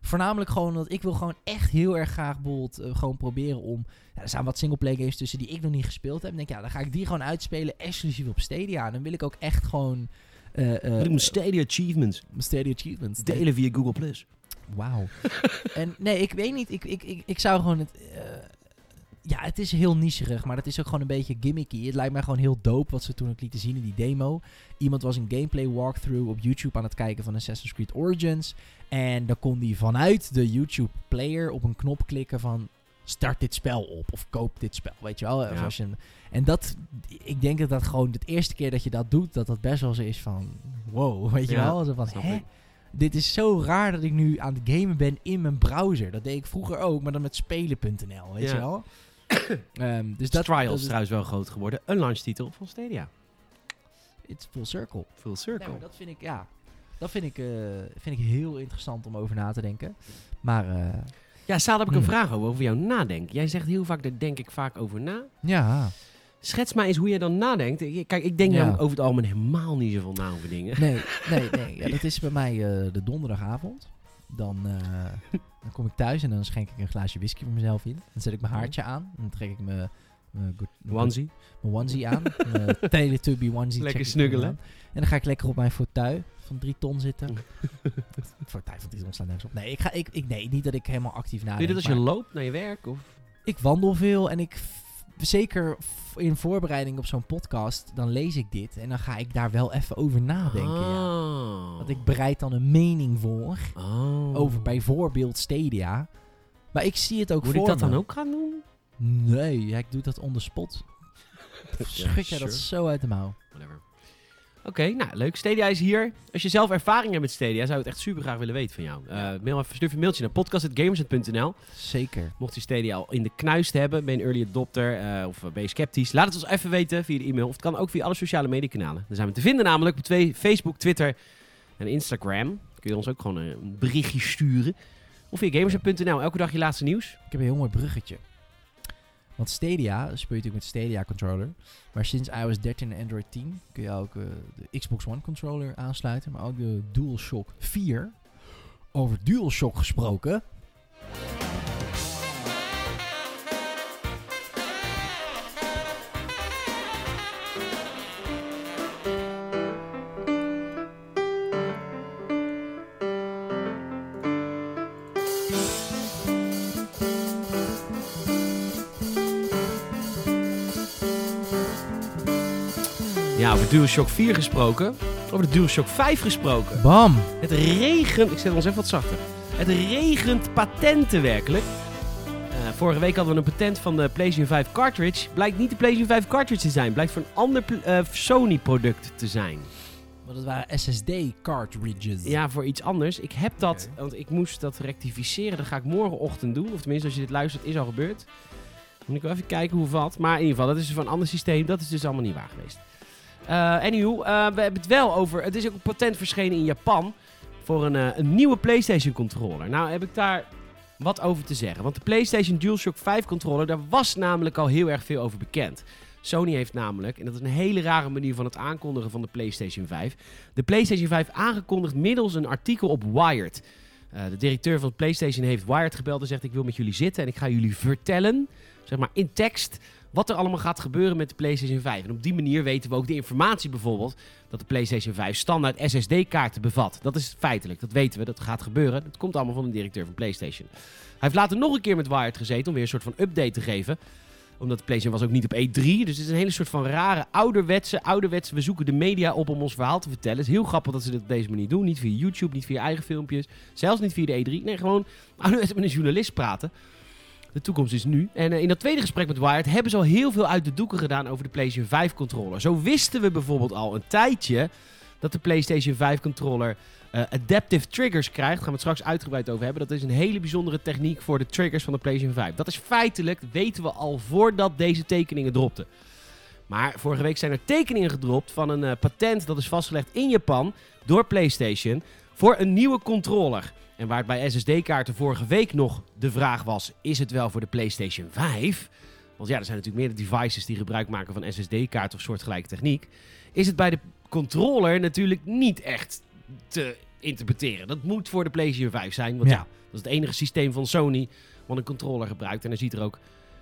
Voornamelijk gewoon omdat ik wil gewoon echt heel erg graag bijvoorbeeld eh, gewoon proberen om, ja, er zijn wat singleplay games tussen die ik nog niet gespeeld heb. Ik denk, ja, dan ga ik die gewoon uitspelen, exclusief op Stadia. En dan wil ik ook echt gewoon, een eh, Stadia Achievements. Stadia Achievements. Delen via Google+. Plus. Wauw. en nee, ik weet niet. Ik, ik, ik, ik zou gewoon het. Ja, het is heel nicherig, maar het is ook gewoon een beetje gimmicky. Het lijkt mij gewoon heel dope wat ze toen ook lieten zien in die demo. Iemand was een gameplay walkthrough op YouTube aan het kijken van Assassin's Creed Origins. En dan kon hij vanuit de YouTube player op een knop klikken van start dit spel op of koop dit spel, weet je wel. Of Ja. als je een- en dat, ik denk dat dat gewoon de eerste keer dat je dat doet, dat dat best wel zo is van wow, weet je Ja, wel. Zo van, hè? Dit is zo raar dat ik nu aan het gamen ben in mijn browser. Dat deed ik vroeger ook, maar dan met spelen.nl, weet Ja. je wel. Ehm, dus dat, Trials dat is trouwens wel groot geworden. Een launchtitel van Stadia. it's full circle. Full circle. maar dat vind ik, ja, dat vind ik, eh, vind ik heel interessant om over na te denken. Maar eh, Ja, Saal, daar heb ik een Hmm. vraag over, over jouw nadenken. Jij zegt heel vaak, daar denk ik vaak over na. ja, Schets mij eens hoe jij dan nadenkt. Kijk, ik denk Ja. namelijk over het algemeen helemaal niet zoveel na over dingen. nee, nee, nee. Ja, dat is bij mij eh, de donderdagavond. Dan, eh, dan kom ik thuis en dan schenk ik een glaasje whisky voor mezelf in. Dan zet ik mijn haartje aan. En dan trek ik mijn, Onesie. mijn onesie aan. Mijn Teletubby onesie. Lekker snuggelen. En dan ga ik lekker op mijn fauteuil van drie ton zitten. fauteuil van drie ton slaat nergens op. Nee, ik ga, ik, ik, nee, niet dat ik helemaal actief nadenk. Doe je dit als je loopt naar je werk? Of? Ik wandel veel en ik... Zeker in voorbereiding op zo'n podcast, dan lees ik dit. En dan ga ik daar wel even over nadenken. Ja. Oh. Want ik bereid dan een mening voor. Oh. Over bijvoorbeeld Stadia. Maar ik zie het ook Moet voor ik dat me. dan ook gaan doen? Nee, ja, ik doe dat on the spot. Schud jij dat sure. zo uit de mouw. Whatever. Oké, nou leuk. Stadia is hier. Als je zelf ervaring hebt met Stadia, zou ik het echt super graag willen weten van jou. Eh mail even, stuur een mailtje naar podcast.gamers.nl. Zeker. Mocht je Stadia al in de knuist hebben, ben je een early adopter eh, of ben je sceptisch, laat het ons even weten via de e-mail. Of het kan ook via alle sociale mediekanalen. Daar zijn we te vinden namelijk op twee, Facebook, Twitter en Instagram. Kun je ons ook gewoon een berichtje sturen. of via gamersnet.nl. Elke dag je laatste nieuws. Ik heb een heel mooi bruggetje. Want Stadia, speel je natuurlijk met Stadia controller. Maar sinds iOS 13 en Android 10 kun je ook eh, de Xbox One controller aansluiten. Maar ook de DualShock 4. Over DualShock gesproken. DualShock 4 gesproken. Over de DualShock 5 gesproken. Bam! Het regent... Ik zet ons even wat zachter. Het regent patenten werkelijk. Eh, vorige week hadden we een patent van de PlayStation 5 cartridge. Blijkt niet de PlayStation 5 cartridge te zijn. Blijkt voor een ander eh, Sony product te zijn. Want het waren SSD cartridges. Ja, voor iets anders. Ik heb dat, want ik moest dat rectificeren. Dat ga ik morgenochtend doen. Of tenminste, als je dit luistert, is al gebeurd. Moet ik wel even kijken hoe valt. Maar in ieder geval, dat is van een ander systeem. Dat is dus allemaal niet waar geweest. Eh anywho, eh, we hebben het wel over... Het is ook een patent verschenen in Japan voor een, eh, een nieuwe PlayStation controller. Nou heb ik daar wat over te zeggen. Want de PlayStation DualShock 5 controller, daar was namelijk al heel erg veel over bekend. Sony heeft namelijk, en dat is een hele rare manier van het aankondigen van de PlayStation 5, de PlayStation 5 aangekondigd middels een artikel op Wired. De directeur van PlayStation heeft Wired gebeld en zegt: Ik wil met jullie zitten en ik ga jullie vertellen, zeg maar in tekst, wat er allemaal gaat gebeuren met de PlayStation 5. En op die manier weten we ook de informatie bijvoorbeeld dat de PlayStation 5 standaard SSD-kaarten bevat. Dat is feitelijk, dat weten we, dat gaat gebeuren. Dat komt allemaal van de directeur van PlayStation. Hij heeft later nog een keer met Wired gezeten om weer een soort van update te geven omdat de PlayStation was ook niet op E3. Dus het is een hele soort van rare, ouderwetse, ouderwetse... We zoeken de media op om ons verhaal te vertellen. Het is heel grappig dat ze dit op deze manier doen. Niet via YouTube, niet via eigen filmpjes. Zelfs niet via de E3. Nee, gewoon met een journalist praten. De toekomst is nu. En eh, in dat tweede gesprek met Wired hebben ze al heel veel uit de doeken gedaan over de PlayStation 5 controller. Zo wisten we bijvoorbeeld al een tijdje dat de PlayStation 5 controller eh, adaptive triggers krijgt. Daar gaan we het straks uitgebreid over hebben. Dat is een hele bijzondere techniek voor de triggers van de PlayStation 5. Dat is feitelijk, weten we al voordat deze tekeningen dropten. Maar vorige week zijn er tekeningen gedropt van een eh, patent dat is vastgelegd in Japan door PlayStation voor een nieuwe controller. En waar het bij SSD-kaarten vorige week nog de vraag was: is het wel voor de PlayStation 5? Want ja, er zijn natuurlijk meerdere devices die gebruik maken van SSD-kaarten of soortgelijke techniek. Is het bij de controller natuurlijk niet echt te interpreteren. Dat moet voor de PlayStation 5 zijn. Want ja. Ja. dat is het enige systeem van Sony wat een controller gebruikt. En hij ziet er ook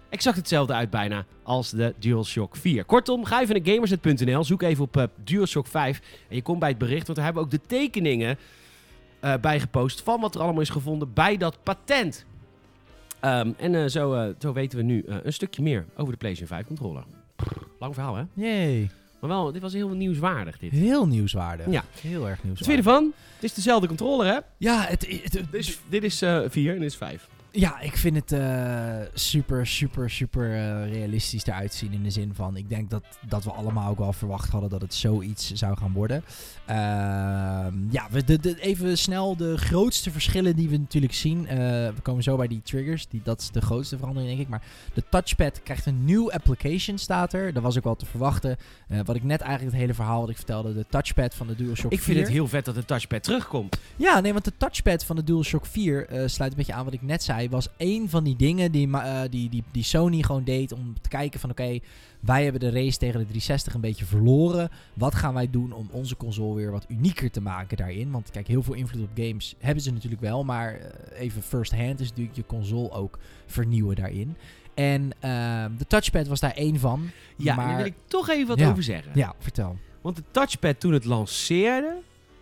exact hetzelfde uit bijna als de DualShock 4. Kortom, ga even naar gamersnet.nl, zoek even op eh, DualShock 5 en je komt bij het bericht, want daar hebben we ook de tekeningen eh bij gepost van wat er allemaal is gevonden bij dat patent. Ehm, en eh, zo, eh, zo weten we nu een stukje meer over de PlayStation 5 controller. Lang verhaal, hè? Yay. Maar wel, dit was heel nieuwswaardig, dit. Heel nieuwswaardig. Ja. Heel erg Wat vind je nieuwswaardig. ervan? Het is dezelfde controller, hè? Ja, het, het, het- Dit is, dit is eh, 4 en dit is 5. Ja, ik vind het eh, super, super, super eh, realistisch eruit zien. In de zin van, ik denk dat, dat we allemaal ook wel verwacht hadden dat het zoiets zou gaan worden. Ehm, ja, we, de, de, even snel de grootste verschillen die we natuurlijk zien. Eh, we komen zo bij die triggers. Die, dat is de grootste verandering, denk ik. Maar de touchpad krijgt een nieuw application, staat er. Dat was ook wel te verwachten. Wat ik net eigenlijk het hele verhaal wat ik vertelde. De touchpad van de DualShock Ik vind 4. het heel vet dat de touchpad terugkomt. Ja, nee, want de touchpad van de DualShock 4 eh, sluit een beetje aan wat ik net zei. Was één van die dingen die, eh, die, die, die Sony gewoon deed om te kijken van oké, wij hebben de race tegen de 360 een beetje verloren. Wat gaan wij doen om onze console weer wat unieker te maken daarin? Want kijk, heel veel invloed op games hebben ze natuurlijk wel. Maar eh, even first hand is natuurlijk je console ook vernieuwen daarin. En ehm, de touchpad was daar één van. Ja, maar, daar wil ik toch even wat Ja. over zeggen. Ja, vertel. Want de touchpad toen het lanceerde,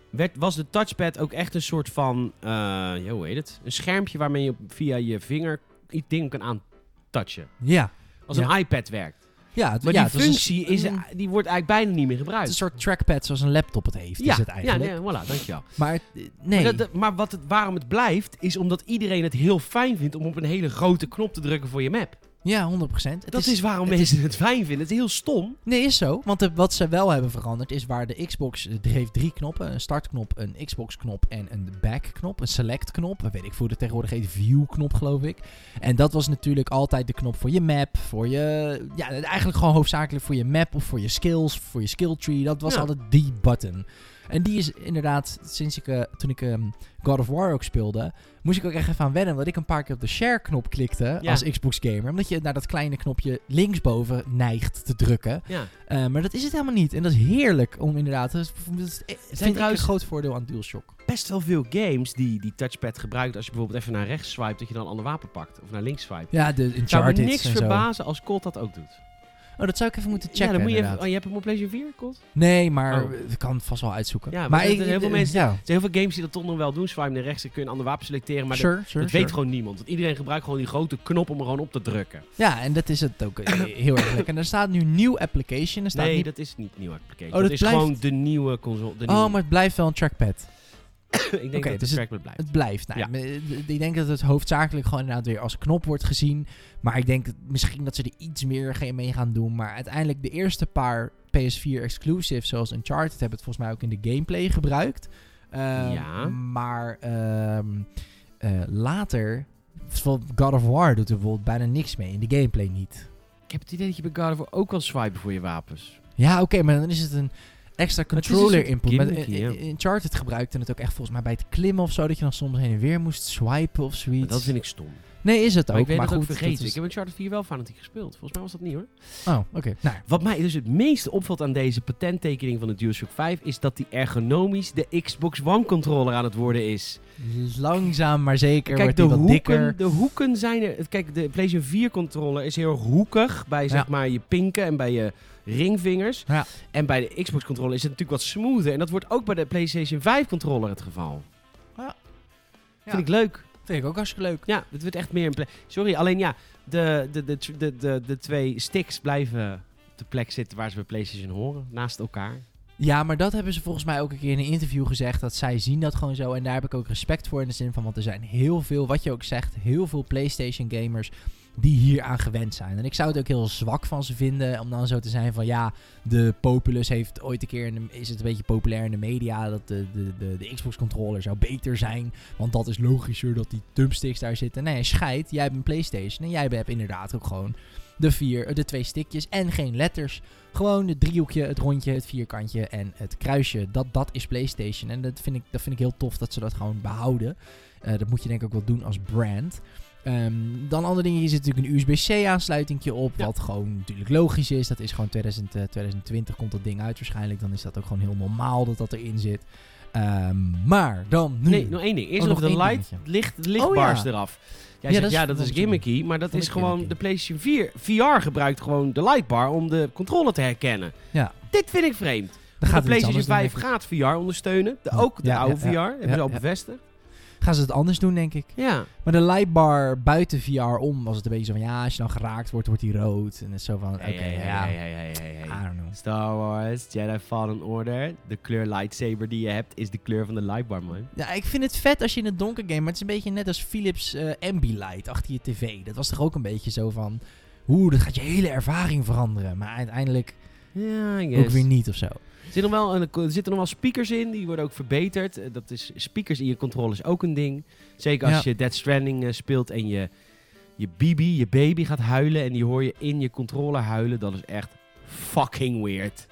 werd, was de touchpad ook echt een soort van, eh, ja, hoe heet het? Een schermpje waarmee je via je vinger iets dingen kan aantouchen. Ja. Als Ja. een iPad werkt. Ja, het, Maar ja, die het een- functie is, die wordt eigenlijk bijna niet meer Het gebruikt. is een soort trackpad zoals een laptop het heeft, ja, is het ja, eigenlijk. nee, voilà, dankjewel. Maar het- eh, nee. Maar, dat- maar wat het, waarom het blijft, is omdat iedereen het heel fijn vindt om op een hele grote knop te drukken voor je map. Ja, 100%. Het dat is, waarom het mensen het fijn vinden. Het is heel stom. Nee, is zo. Want de- wat ze wel hebben veranderd is waar de Xbox heeft drie knoppen: een startknop, een Xbox-knop en een back-knop, een select-knop. Weet ik hoe het tegenwoordig heet, view-knop geloof ik. En dat was natuurlijk altijd de knop voor je map, voor je, ja, eigenlijk gewoon hoofdzakelijk voor je map of voor je skills, voor je skill tree. Dat was Ja. altijd die button. En die is inderdaad, sinds ik, eh, toen ik ehm, God of War ook speelde, moest ik ook echt even aan wennen. Omdat ik een paar keer op de share-knop klikte Ja. als Xbox gamer. Omdat je naar dat kleine knopje linksboven neigt te drukken. Ja. Eh, maar dat is het helemaal niet. En dat is heerlijk om inderdaad... Dat is, dat is, vind ik trouwens- een groot voordeel aan DualShock. Best wel veel games die die touchpad gebruiken als je bijvoorbeeld even naar rechts swipe, dat je dan een ander wapen pakt. Of naar links swipe. Ja, de Het zou me Uncharted niks verbazen als Colt dat ook doet. Oh, dat zou ik even moeten checken ja, dan moet je, even, oh, je hebt hem op PlayStation 4, Colt? Nee, maar Oh. ik kan het vast wel uitzoeken. Ja, maar er zijn heel veel mensen- Ja, Er zijn heel veel games die dat toch nog wel doen. Swipe naar rechts, kun je een ander wapen selecteren. Maar sure, dat, sure, dat sure. weet gewoon niemand. Want iedereen gebruikt gewoon die grote knop om er gewoon op te drukken. Ja, en dat is het ook eh, heel erg lekker. En er staat nu nieuw application. Er staat Nee, niet... dat is niet nieuwe application. Oh, dat, dat is blijft- gewoon de nieuwe console. De Oh, nieuwe- maar het blijft wel een trackpad. ik denk dat dus het trackpad blijft. Het blijft. Nou, Ja. Ik denk dat het hoofdzakelijk gewoon inderdaad weer als knop wordt gezien. Maar ik denk dat misschien dat ze er iets meer mee gaan doen. Maar uiteindelijk de eerste paar PS4 exclusives, zoals Uncharted, hebben het volgens mij ook in de gameplay gebruikt. Ehm, Ja. Maar ehm, eh, later, God of War doet er bijvoorbeeld bijna niks mee. In de gameplay niet. Ik heb het idee dat je bij God of War ook kan swipen voor je wapens. Ja, oké, maar dan is het een extra een controller input. Met, in- in Uncharted gebruikte het ook echt volgens mij bij het klimmen of zo, dat je dan soms heen en weer moest swipen of zoiets. Maar dat vind ik stom. Nee, is het Maar ook. ik weet maar het ook goed, vergeten. is- Ik heb Uncharted 4 wel fanatiek gespeeld. Volgens mij was dat niet hoor. Oh, oké. Nou, Wat mij dus het meeste opvalt aan deze patenttekening van de DualShock 5... is dat die ergonomisch de Xbox One controller aan het worden is. langzaam maar zeker Kijk, wordt de die wat hoeken, dikker. de hoeken zijn er... Kijk, de PlayStation 4 controller is heel hoekig... bij zeg Ja. maar je pinken en bij je ringvingers. Ja. En bij de Xbox controller is het natuurlijk wat smoother. En dat wordt ook bij de PlayStation 5 controller het geval. Ja. Vind ik leuk. Vind ik ook hartstikke leuk. Ja, het wordt echt meer een. Sorry, alleen ja, de, de, de, de, de, de twee sticks blijven op de plek zitten waar ze bij PlayStation horen, naast elkaar. Ja, maar dat hebben ze volgens mij ook een keer in een interview gezegd. Dat zij zien dat gewoon zo. En daar heb ik ook respect voor in de zin van... Want er zijn heel veel, wat je ook zegt... Heel veel PlayStation gamers die hier aan gewend zijn. En ik zou het ook heel zwak van ze vinden... Om dan zo te zijn van... Ja, de Populus heeft ooit een keer... Is het een beetje populair in de media... Dat de, de, de, de Xbox controller zou beter zijn. Want dat is logischer dat die thumbsticks daar zitten. Nee, scheid. Jij hebt een PlayStation. En jij hebt inderdaad ook gewoon... De, vier, de twee stickjes en geen letters. Gewoon het driehoekje, het rondje, het vierkantje en het kruisje. Dat, dat is PlayStation. En dat vind, ik, dat vind ik heel tof dat ze dat gewoon behouden. Eh, dat moet je denk ik ook wel doen als brand. Ehm, dan andere dingen, hier zit natuurlijk een USB-C aansluitingje op. Ja. Wat gewoon natuurlijk logisch is. Dat is gewoon 2000, eh, 2020 komt dat ding uit waarschijnlijk. Dan is dat ook gewoon heel normaal dat dat erin zit. Ehm, maar dan nu. Nee, nog één ding. Eerst Oh, nog, de light, licht, lichtbars Oh, ja. eraf. Jij Ja, zegt, dat is- ja, dat is gimmicky, maar dat is gewoon gimmicky. de PlayStation 4. VR gebruikt gewoon de lightbar om de controller te herkennen. Ja. Dit vind ik vreemd. De PlayStation anders doen, 5 denk ik. gaat VR ondersteunen. De, ook de Ja, oude VR hebben ze al bevestigd. Gaan ze het anders doen, denk ik. Ja. Maar de lightbar buiten VR om was het een beetje zo van... Ja, als je dan geraakt wordt, wordt die rood. En het is zo van... Oké, hey, ja, hey, hey. I don't know. Star Wars, Jedi Fallen Order. De kleur lightsaber die je hebt is de kleur van de lightbar, man. Ja, ik vind het vet als je in het donker game... Maar het is een beetje net als Philips eh Ambilight achter je tv. Dat was toch ook een beetje zo van... Oeh, dat gaat je hele ervaring veranderen. Maar uiteindelijk Ja, ook weer niet of zo. Er zitten, nog wel een, er zitten nog wel speakers in, die worden ook verbeterd. Eh, Dat is, speakers in je controle is ook een ding. Zeker als Ja. je Dead Stranding eh, speelt en je, je baby, je baby gaat huilen en die hoor je in je controller huilen. Dat is echt fucking weird.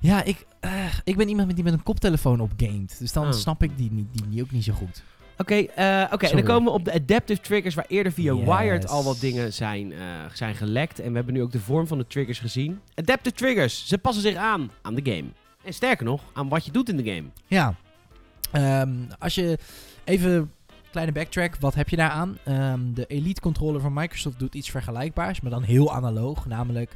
Ja, ik, eh, ik ben iemand die met een koptelefoon op gamet. Dus dan Oh. snap ik die, die, die ook niet zo goed. Oké, eh, oké. en Sorry. dan komen we op de adaptive triggers, waar eerder via Yes. Wired al wat dingen zijn, eh, zijn gelekt. En we hebben nu ook de vorm van de triggers gezien. Adaptive triggers, ze passen zich aan aan de game. En sterker nog, aan wat je doet in de game. Ja. Ehm, als je even kleine backtrack, wat heb je daaraan? Ehm de Elite controller van Microsoft doet iets vergelijkbaars, maar dan heel analoog. Namelijk,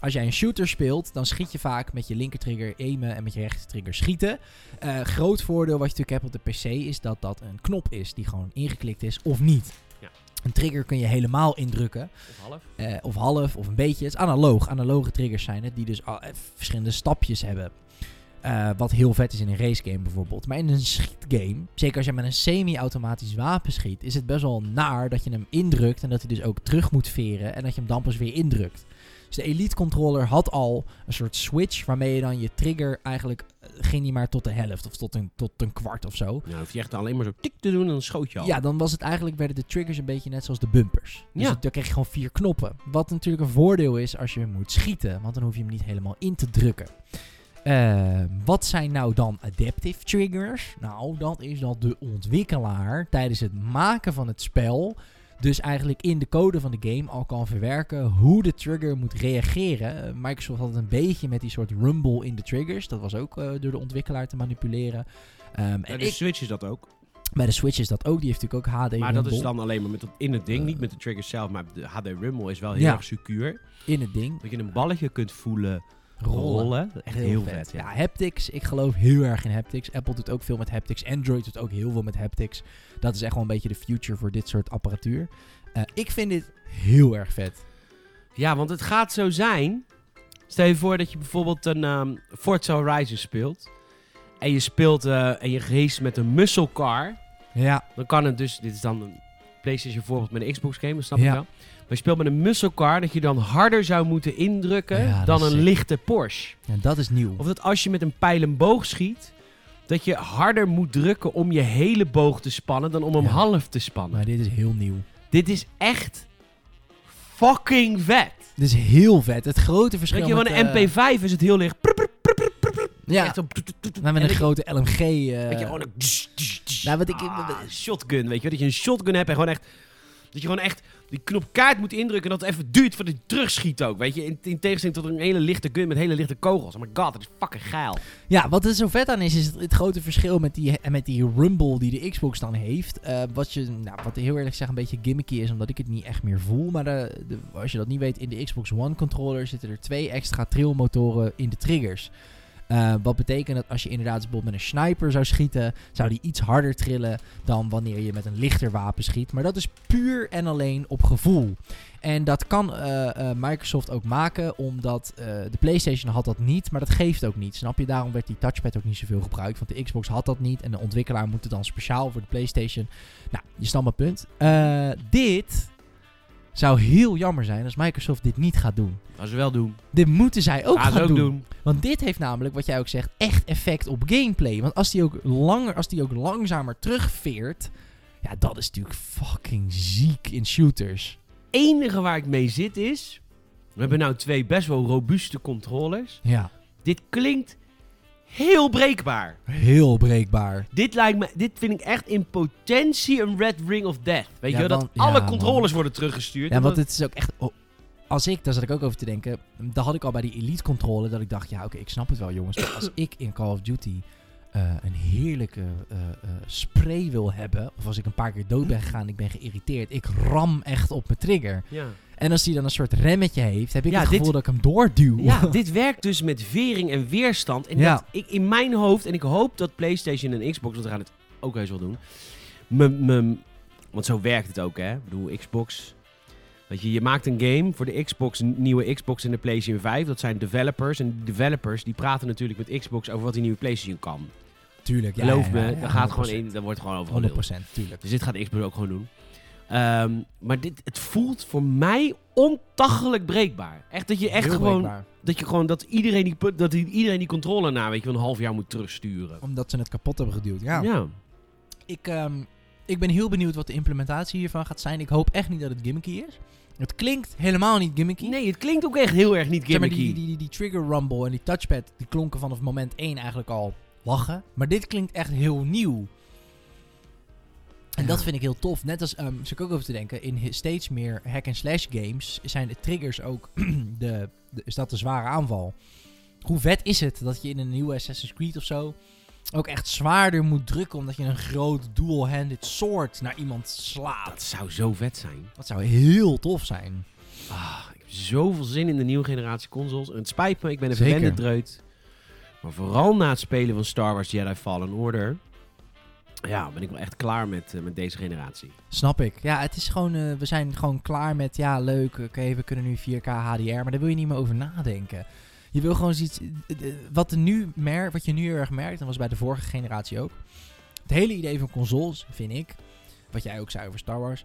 als jij een shooter speelt, dan schiet je vaak met je linkertrigger aimen en met je rechtertrigger schieten. Eh, groot voordeel wat je natuurlijk hebt op de PC is dat dat een knop is die gewoon ingeklikt is of niet. Ja. Een trigger kun je helemaal indrukken. Of half. Eh, of half, of een beetje. Het is analoog. Analoge triggers zijn het, die dus al, eh, verschillende stapjes hebben. Wat heel vet is in een racegame bijvoorbeeld. Maar in een schietgame, zeker als je met een semi-automatisch wapen schiet, is het best wel naar dat je hem indrukt en dat hij dus ook terug moet veren en dat je hem dan pas weer indrukt. Dus de Elite controller had al een soort switch waarmee je dan je trigger eigenlijk eh, ging niet maar tot de helft of tot een, tot een kwart of zo. Nou, hoef je echt alleen maar zo tik te doen en dan schoot je al. Ja, dan was het eigenlijk, werden de triggers een beetje net zoals de bumpers. Dus Ja. het- dan kreeg je gewoon vier knoppen. Wat natuurlijk een voordeel is als je moet schieten, want dan hoef je hem niet helemaal in te drukken. Eh, wat zijn nou dan adaptive triggers? Nou, dat is dat de ontwikkelaar tijdens het maken van het spel, dus eigenlijk in de code van de game al kan verwerken hoe de trigger moet reageren. Eh, Microsoft had het een beetje met die soort rumble in de triggers. Dat was ook eh, door de ontwikkelaar te manipuleren. Bij en de ik- Switch is dat ook. bij de Switch is dat ook. Die heeft natuurlijk ook HD Maar dat is dan alleen maar met dat, in het ding, Eh. niet met de triggers zelf. Maar de HD Rumble is wel heel Ja. erg secuur. in het ding. Dat je een balletje kunt voelen Rollen. rollen. Echt heel, vet. Ja, haptics. Ik geloof heel erg in haptics. Apple doet ook veel met haptics. Android doet ook heel veel met haptics. Dat is echt wel een beetje de future voor dit soort apparatuur. Eh, ik vind dit heel erg vet. Ja, want het gaat zo zijn. Stel je voor dat je bijvoorbeeld een ehm Forza Horizon speelt. En je speelt eh, en je race met een muscle car. Ja, Dan kan het dus, dit is dan een PlayStation voorbeeld met een Xbox game, dat snap Ja. ik wel. Maar je speelt met een muscle car dat je dan harder zou moeten indrukken Ja, dan een sick. lichte Porsche. en dat is nieuw. Of dat als je met een pijl en boog schiet, dat je harder moet drukken om je hele boog te spannen dan om hem half te spannen. Maar dit is heel nieuw. Dit is echt fucking vet. Dit is heel vet. Het grote verschil Weet je, met... van een eh, MP5 is het heel licht. Ja, Echt zo- maar met En een grote LMG... eh, Weet je, gewoon een... Nou, wat ik- Ah, shotgun, weet je. Dat je een shotgun hebt en gewoon echt... Dat je gewoon echt die knop kaart moet indrukken en dat het even duurt voordat je terugschiet ook, weet je. In, in tegenstelling tot een hele lichte gun met hele lichte kogels. Oh my god, dat is fucking geil. Ja, wat er zo vet aan is, is het, het grote verschil met die, met die rumble die de Xbox dan heeft. Eh, wat, je, nou, wat heel eerlijk gezegd een beetje gimmicky is, omdat ik het niet echt meer voel. Maar de, de- als je dat niet weet, in de Xbox One controller zitten er twee extra trillmotoren in de triggers. Eh, wat betekent dat als je inderdaad bijvoorbeeld met een sniper zou schieten, zou die iets harder trillen dan wanneer je met een lichter wapen schiet. Maar dat is puur en alleen op gevoel. En dat kan eh, eh, Microsoft ook maken, omdat de PlayStation had dat niet, maar dat geeft ook niet. Snap je? Daarom werd die touchpad ook niet zoveel gebruikt, want de Xbox had dat niet en de ontwikkelaar moet het dan speciaal voor de PlayStation. Nou, je snapt mijn punt. Dit zou heel jammer zijn als Microsoft dit niet gaat doen. Gaan ze wel doen. Dit moeten zij ook Gaan gaan doen. doen. Want dit heeft namelijk, wat jij ook zegt, echt effect op gameplay. Want als die ook langer, als die ook langzamer terugveert, ja, dat is natuurlijk fucking ziek in shooters. enige waar ik mee zit is... We hebben nou twee best wel robuuste controllers. Ja, Dit klinkt heel breekbaar. heel breekbaar. Dit, lijkt me, dit vind ik echt in potentie een Red Ring of Death. Weet Ja, je wel? Dat dan- alle ja, controllers worden teruggestuurd. Ja, want het is ook echt... oh, als ik, daar zat ik ook over te denken, daar had ik al bij die Elite controle dat ik dacht, ja oké, ik snap het wel jongens. Maar als ik in Call of Duty eh, een heerlijke eh, eh, spray wil hebben, of als ik een paar keer dood ben gegaan en ik ben geïrriteerd, ik ram echt op mijn trigger. ja. En als die dan een soort remmetje heeft, heb ik Ja, het dit- gevoel dat ik hem doorduw. ja, dit werkt dus met vering en weerstand. En Ja. dat ik in mijn hoofd, en ik hoop dat PlayStation en Xbox, want we gaan het ook heus wel doen. Want zo werkt het ook, hè? Ik bedoel, Xbox. Weet je, je maakt een game voor de Xbox, een nieuwe Xbox en de PlayStation 5. Dat zijn developers. En developers die praten natuurlijk met Xbox over wat die nieuwe PlayStation kan. tuurlijk. Ja, Geloof ja, me, daar gaat gewoon 100%. in, daar wordt gewoon over 100%, geluld. tuurlijk. Dus dit gaat Xbox ook gewoon doen. Ehm, maar dit, het voelt voor mij ontaggelijk breekbaar. Echt dat je echt Heel gewoon, breekbaar. dat je gewoon, dat iedereen die, dat iedereen die controle na, weet je, een half jaar moet terugsturen. Omdat ze het kapot hebben geduwd. Ja. Ja. Ik, ehm, ik ben heel benieuwd wat de implementatie hiervan gaat zijn. Ik hoop echt niet dat het gimmicky is. Het klinkt helemaal niet gimmicky. Nee, het klinkt ook echt heel erg niet Zeg maar, gimmicky. die, die, die, die trigger rumble en die touchpad, die klonken vanaf moment 1 eigenlijk al lachen. Maar dit klinkt echt heel nieuw. En Ja. dat vind ik heel tof. Net als, um, zit ik ook over te denken, in steeds meer hack-and-slash games zijn de triggers ook, de, de, is dat de zware aanval. Hoe vet is het dat je in een nieuwe Assassin's Creed of zo ook echt zwaarder moet drukken omdat je een groot dual-handed sword naar iemand slaat. Dat zou zo vet zijn. Dat zou heel tof zijn. Ah, ik heb zoveel zin in de nieuwe generatie consoles. En het spijt me, ik ben een verwende dreut. Maar vooral na het spelen van Star Wars Jedi Fallen Order... Ja, ben ik wel echt klaar met, eh, met deze generatie. Snap ik. Ja, het is gewoon, eh, we zijn gewoon klaar met, ja, leuk, oké, we kunnen nu 4K HDR, maar daar wil je niet meer over nadenken. Je wil gewoon zoiets, eh, wat, nu mer wat je nu heel erg merkt, en was bij de vorige generatie ook. Het hele idee van consoles, vind ik, wat jij ook zei over Star Wars,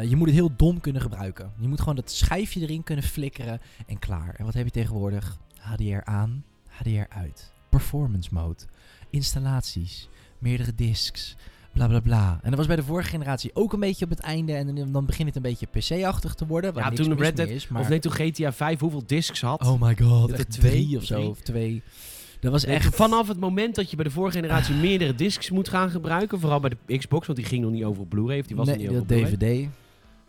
je moet het heel dom kunnen gebruiken. Je moet gewoon dat schijfje erin kunnen flikkeren en klaar. En wat heb je tegenwoordig? HDR aan, HDR uit. Performance mode, installaties, meerdere discs, bla bla bla. En dat was bij de vorige generatie ook een beetje op het einde. En dan, begint het een beetje PC-achtig te worden. Ja, toen Red Dead- is, maar... Of nee, toen GTA 5 hoeveel discs had. Oh my god, Dat echt er twee, drie of zo, drie. of twee. Dat was echt... Vanaf het moment dat je bij de vorige generatie meerdere discs moet gaan gebruiken, vooral bij de Xbox, want die ging nog niet over op Blu-ray, of die was nee, nog niet over. DVD.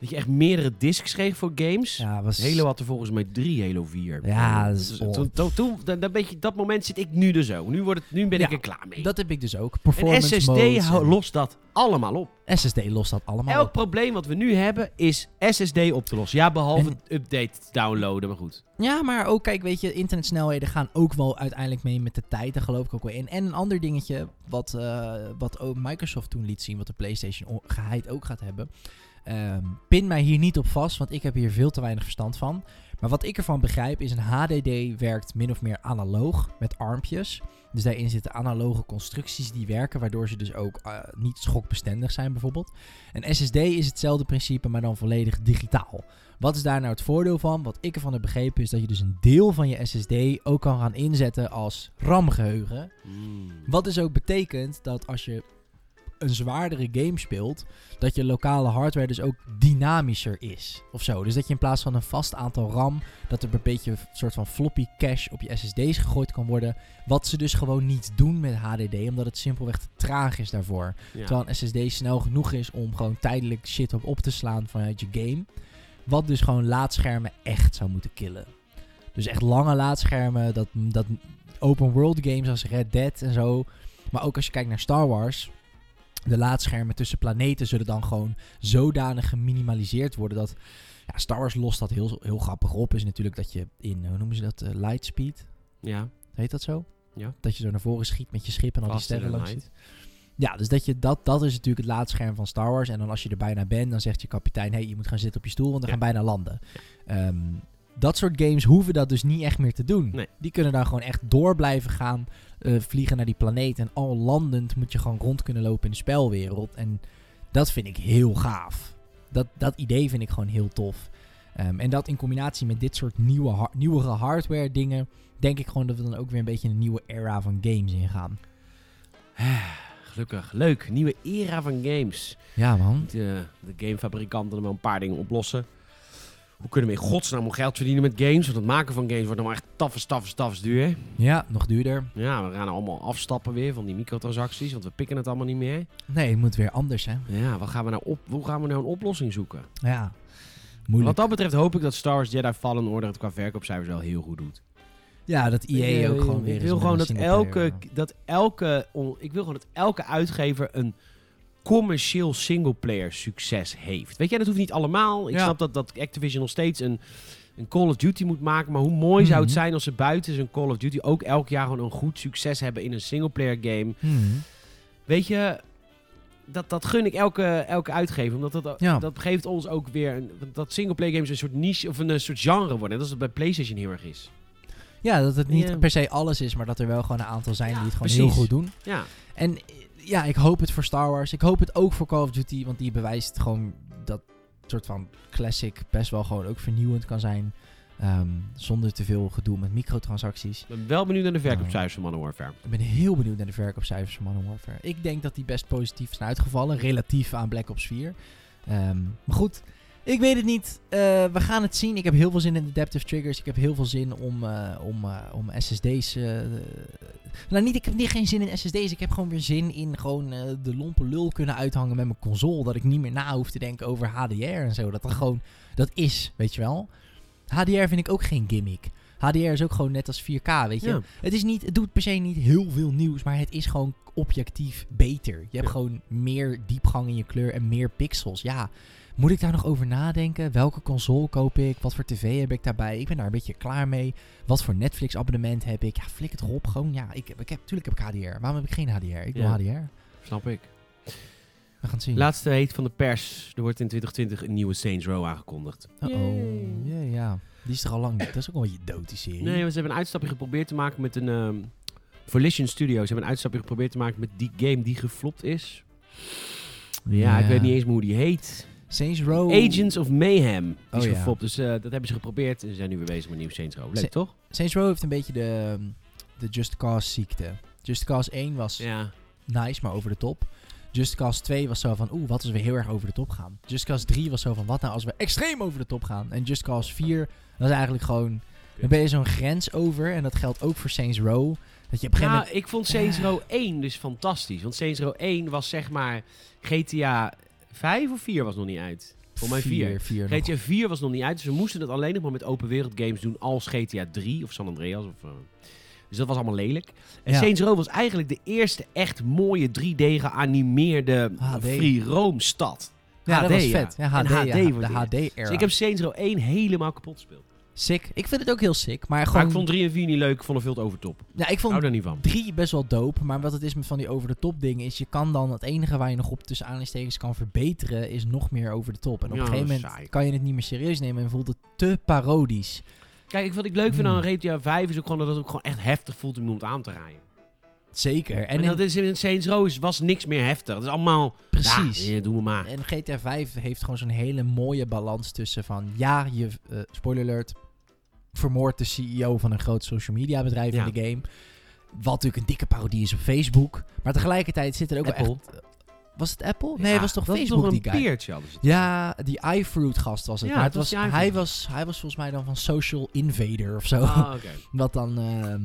Dat je echt meerdere discs kreeg voor games. Ja, was... Halo had er volgens mij drie, Halo 4. Ja, dat is Dus old. toen, toen, toen- dan, dan weet je, dat moment zit ik nu er zo. Nu, wordt het, nu ben Ja, ik er klaar mee. Dat heb ik dus ook. en Performance SSD lost dat allemaal op. SSD lost dat allemaal Elk op. probleem wat we nu hebben is SSD op te lossen. Ja, behalve En- update downloaden, maar goed. Ja, maar ook, kijk, weet je, internetsnelheden gaan ook wel uiteindelijk mee met de tijd. Daar geloof ik ook wel in. En een ander dingetje, wat, eh, wat ook Microsoft toen liet zien, wat de PlayStation geheid ook gaat hebben. Ehm, pin mij hier niet op vast, want ik heb hier veel te weinig verstand van. Maar wat ik ervan begrijp is een HDD werkt min of meer analoog met armpjes. Dus daarin zitten analoge constructies die werken, waardoor ze dus ook eh, niet schokbestendig zijn bijvoorbeeld. Een SSD is hetzelfde principe, maar dan volledig digitaal. Wat is daar nou het voordeel van? Wat ik ervan heb begrepen is dat je dus een deel van je SSD ook kan gaan inzetten als RAM-geheugen. Mm. Wat dus ook betekent dat als je een zwaardere game speelt, dat je lokale hardware dus ook dynamischer is. Of zo. Dus dat je in plaats van een vast aantal RAM, dat er een beetje een soort van floppy cache op je SSD's gegooid kan worden. Wat ze dus gewoon niet doen met HDD, omdat het simpelweg te traag is daarvoor. Ja. Terwijl een SSD snel genoeg is om gewoon tijdelijk shit op op te slaan vanuit je game. Wat dus gewoon laadschermen echt zou moeten killen. Dus echt lange laadschermen, dat, dat open world games als Red Dead en zo. Maar ook als je kijkt naar Star Wars. De laadschermen tussen planeten zullen dan gewoon zodanig geminimaliseerd worden dat... Ja, Star Wars lost dat heel, heel grappig op. Is natuurlijk dat je in, hoe noemen ze dat, eh, lightspeed, ja. heet dat zo? Ja. Dat je zo naar voren schiet met je schip en al die sterren langs. Ja, dus dat, je, dat, dat is natuurlijk het laadscherm van Star Wars. En dan als je er bijna bent, dan zegt je kapitein... hey, je moet gaan zitten op je stoel, want we Ja. gaan bijna landen. Ehm, dat soort games hoeven dat dus niet echt meer te doen. Nee. Die kunnen daar gewoon echt door blijven gaan... eh, vliegen naar die planeet. En al landend moet je gewoon rond kunnen lopen in de spelwereld. En dat vind ik heel gaaf. Dat, dat idee vind ik gewoon heel tof. Ehm, en dat in combinatie met dit soort nieuwe, nieuwere hardware dingen... denk ik gewoon dat we dan ook weer een beetje een nieuwe era van games ingaan. Gelukkig. Leuk. Nieuwe era van games. Ja, man. De, de gamefabrikanten er wel een paar dingen oplossen. Hoe kunnen we in godsnaam nog geld verdienen met games? Want het maken van games wordt maar echt tafels, tafels, tafels duur. Ja, nog duurder. Ja, we gaan allemaal afstappen weer van die microtransacties, want we pikken het allemaal niet meer. Nee, het moet weer anders, hè? Ja, wat gaan we nou op, hoe gaan we nou een oplossing zoeken? Ja. Moeilijk. Wat dat betreft hoop ik dat Star Wars Jedi Fallen Order het qua verkoopcijfers wel heel goed doet. Ja, dat EA Ik, ook eh, gewoon weer Ik wil gewoon dat elke, dat elke, ik wil gewoon dat elke uitgever een commercieel singleplayer succes heeft. Weet jij, dat hoeft niet allemaal. Ik Ja. snap dat, dat Activision nog steeds een, een Call of Duty moet maken. Maar hoe mooi zou het Mhm. zijn als ze buiten zijn Call of Duty ook elk jaar gewoon een goed succes hebben in een singleplayer game. Hmm. Weet je, dat, dat gun ik elke, elke uitgever. Omdat dat, Ja. dat geeft ons ook weer... Een, dat singleplayer games een soort niche of een, soort genre worden. Net als het bij PlayStation heel erg is. Ja, dat het niet per se alles is, maar dat er wel gewoon een aantal zijn Ja, die het gewoon precies. heel goed doen. Ja, En ja, ik hoop het voor Star Wars. Ik hoop het ook voor Call of Duty, want die bewijst gewoon dat soort van classic best wel gewoon ook vernieuwend kan zijn. Ehm, zonder te veel gedoe met microtransacties. ik ben wel benieuwd naar de verkoopcijfers van Modern Warfare. Ik ben heel benieuwd naar de verkoopcijfers van Modern Warfare. Ik denk dat die best positief zijn uitgevallen, relatief aan Black Ops 4. Ehm, maar goed, ik weet het niet. Eh, we gaan het zien. Ik heb heel veel zin in Adaptive Triggers. Ik heb heel veel zin om, eh, om, eh, om SSD's... nou, niet, ik heb niet geen zin in SSD's. Ik heb gewoon weer zin in gewoon de lompe lul kunnen uithangen met mijn console. Dat ik niet meer na hoef te denken over HDR en zo. Dat er gewoon... Dat is, weet je wel. HDR vind ik ook geen gimmick. HDR is ook gewoon net als 4K, weet je. Ja. Het, is niet, het doet per se niet heel veel nieuws, maar het is gewoon objectief beter. Je hebt Ja. gewoon meer diepgang in je kleur en meer pixels. Ja, moet ik daar nog over nadenken? Welke console koop ik? Wat voor tv heb ik daarbij? Ik ben daar een beetje klaar mee. Wat voor Netflix abonnement heb ik? Ja, flik het erop. Gewoon, ja, ik, ik heb, tuurlijk heb ik HDR. Waarom heb ik geen HDR? Ik wil Ja. HDR. Snap ik. We gaan het zien. Laatste heet van de pers. Er wordt in 2020 een nieuwe Saints Row aangekondigd. oh Yay. ja, ja. Die is er al lang. Dat is ook wel een beetje dood, die serie. Nee, want ze hebben een uitstapje geprobeerd te maken met een... ehm Volition Studios hebben een uitstapje geprobeerd te maken met die game die geflopt is. Ja, ik weet niet eens meer hoe die heet. Saints Row. Agents of Mayhem. Oh, is ja. geflopt. Dus eh, dat hebben ze geprobeerd. En ze zijn nu weer bezig met nieuw Saints Row. Leuk, Sa- toch? Saints Row heeft een beetje de, de Just Cause ziekte. Just Cause 1 was Ja. nice, maar over de top. Just Cause 2 was zo van, oeh, wat als we heel erg over de top gaan. Just Cause 3 was zo van, wat nou als we extreem over de top gaan. En Just Cause 4 was eigenlijk gewoon, dan ben je zo'n grens over. En dat geldt ook voor Saints Row. Dat je op Nou, moment... ik vond Saints Row 1 dus fantastisch. Want Saints Row 1 was zeg maar GTA 5 of 4 was nog niet uit. Voor mij 4. vier nog. GTA 4 was nog niet uit, dus we moesten het alleen nog maar met open wereld games doen als GTA 3 of San Andreas. Of, eh, dus dat was allemaal lelijk. En Ja. Saints Row was eigenlijk de eerste echt mooie 3D geanimeerde HD. free roam stad. Ja, dat HD, was ja. vet. Ja, En HD, HD ja, de. HD-era. Dus ik heb Saints Row 1 helemaal kapot gespeeld. Sick. Ik vind het ook heel sick. Maar Maar gewoon... ik vond 3 en 4 niet leuk, ik vond het veel te overtop. ja, ik hou vond daar niet van. drie best wel dope. Maar wat het is met van die over-de-top dingen is... Je kan dan het enige waar je nog op tussen aanhalingstekens kan verbeteren... is nog meer over de top. En op Ja, een gegeven moment saai. kan je het niet meer serieus nemen... en voelt het te parodisch. Kijk, wat ik leuk vind Hmm. aan GTA 5 is ook gewoon dat het ook gewoon echt heftig voelt om iemand aan te rijden. Zeker. En, En, in- dat is in Saints Row was niks meer heftig. Het is allemaal... Precies. Ja, doe me maar. En GTA 5 heeft gewoon zo'n hele mooie balans tussen van... Ja, je... eh, spoiler alert. Vermoordt de CEO van een groot social media bedrijf Ja. in de game. Wat natuurlijk een dikke parodie is op Facebook. Maar tegelijkertijd zit er ook wel Apple. echt... Was het Apple? Nee, Ja, het was toch dat Facebook toch die een guy? Ja, die iFruit gast was het. Ja, maar het was hij, was, hij was volgens mij dan van Social Invader of zo. Ah. Wat dan... ehm,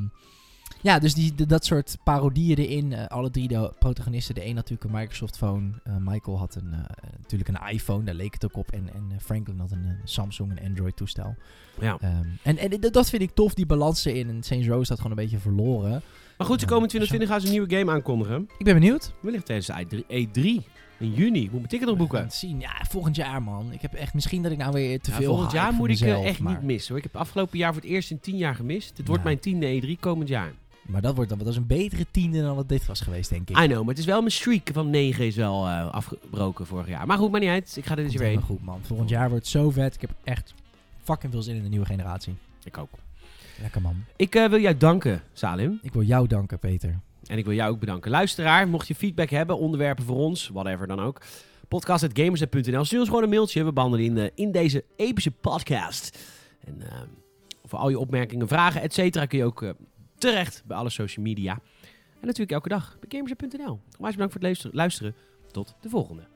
ja, dus die, de- dat soort parodieën erin. eh, alle drie de protagonisten. De een natuurlijk een Microsoft phone. eh, Michael had een, eh, natuurlijk een iPhone. Daar leek het ook op. En, en Franklin had een Samsung, een Android toestel. Ja. Ehm, en en dat vind ik tof, die balans erin. En Saints Row staat gewoon een beetje verloren. Maar goed, ze Ja, komen in 2020 gaan ze een nieuwe game aankondigen. Ik ben benieuwd. Wellicht tijdens de E3 in juni. Moet mijn ticket nog boeken. het zien. Ja, volgend jaar man. Ik heb echt misschien dat ik nou weer te Ja, veel volgend hype jaar moet ik mezelf, echt maar, niet missen hoor. Ik heb afgelopen jaar voor het eerst in 10 jaar gemist. Dit wordt Ja. mijn tiende E3 komend jaar. Maar dat wordt dan dat is een betere tiende dan wat dit was geweest, denk ik. I know, maar het is wel mijn streak van 9 is wel eh, afgebroken vorig jaar. Maar goed, maar niet uit. Ik ga er dus weer heen. helemaal goed, man. Volgend jaar wordt het zo vet. Ik heb echt fucking veel zin in de nieuwe generatie. Ik ook. Lekker, man. Ik eh, wil jou danken, Salim. Ik wil jou danken, Peter. En ik wil jou ook bedanken. Luisteraar, mocht je feedback hebben, onderwerpen voor ons, whatever dan ook. Podcast.gamersnet.nl. Stuur ons gewoon een mailtje. We behandelen in, eh, in deze epische podcast. En eh, voor al je opmerkingen, vragen, et cetera, kun je ook terecht bij alle social media. En natuurlijk elke dag bij gamersnet.nl. Onwijs bedankt voor het luisteren. Tot de volgende.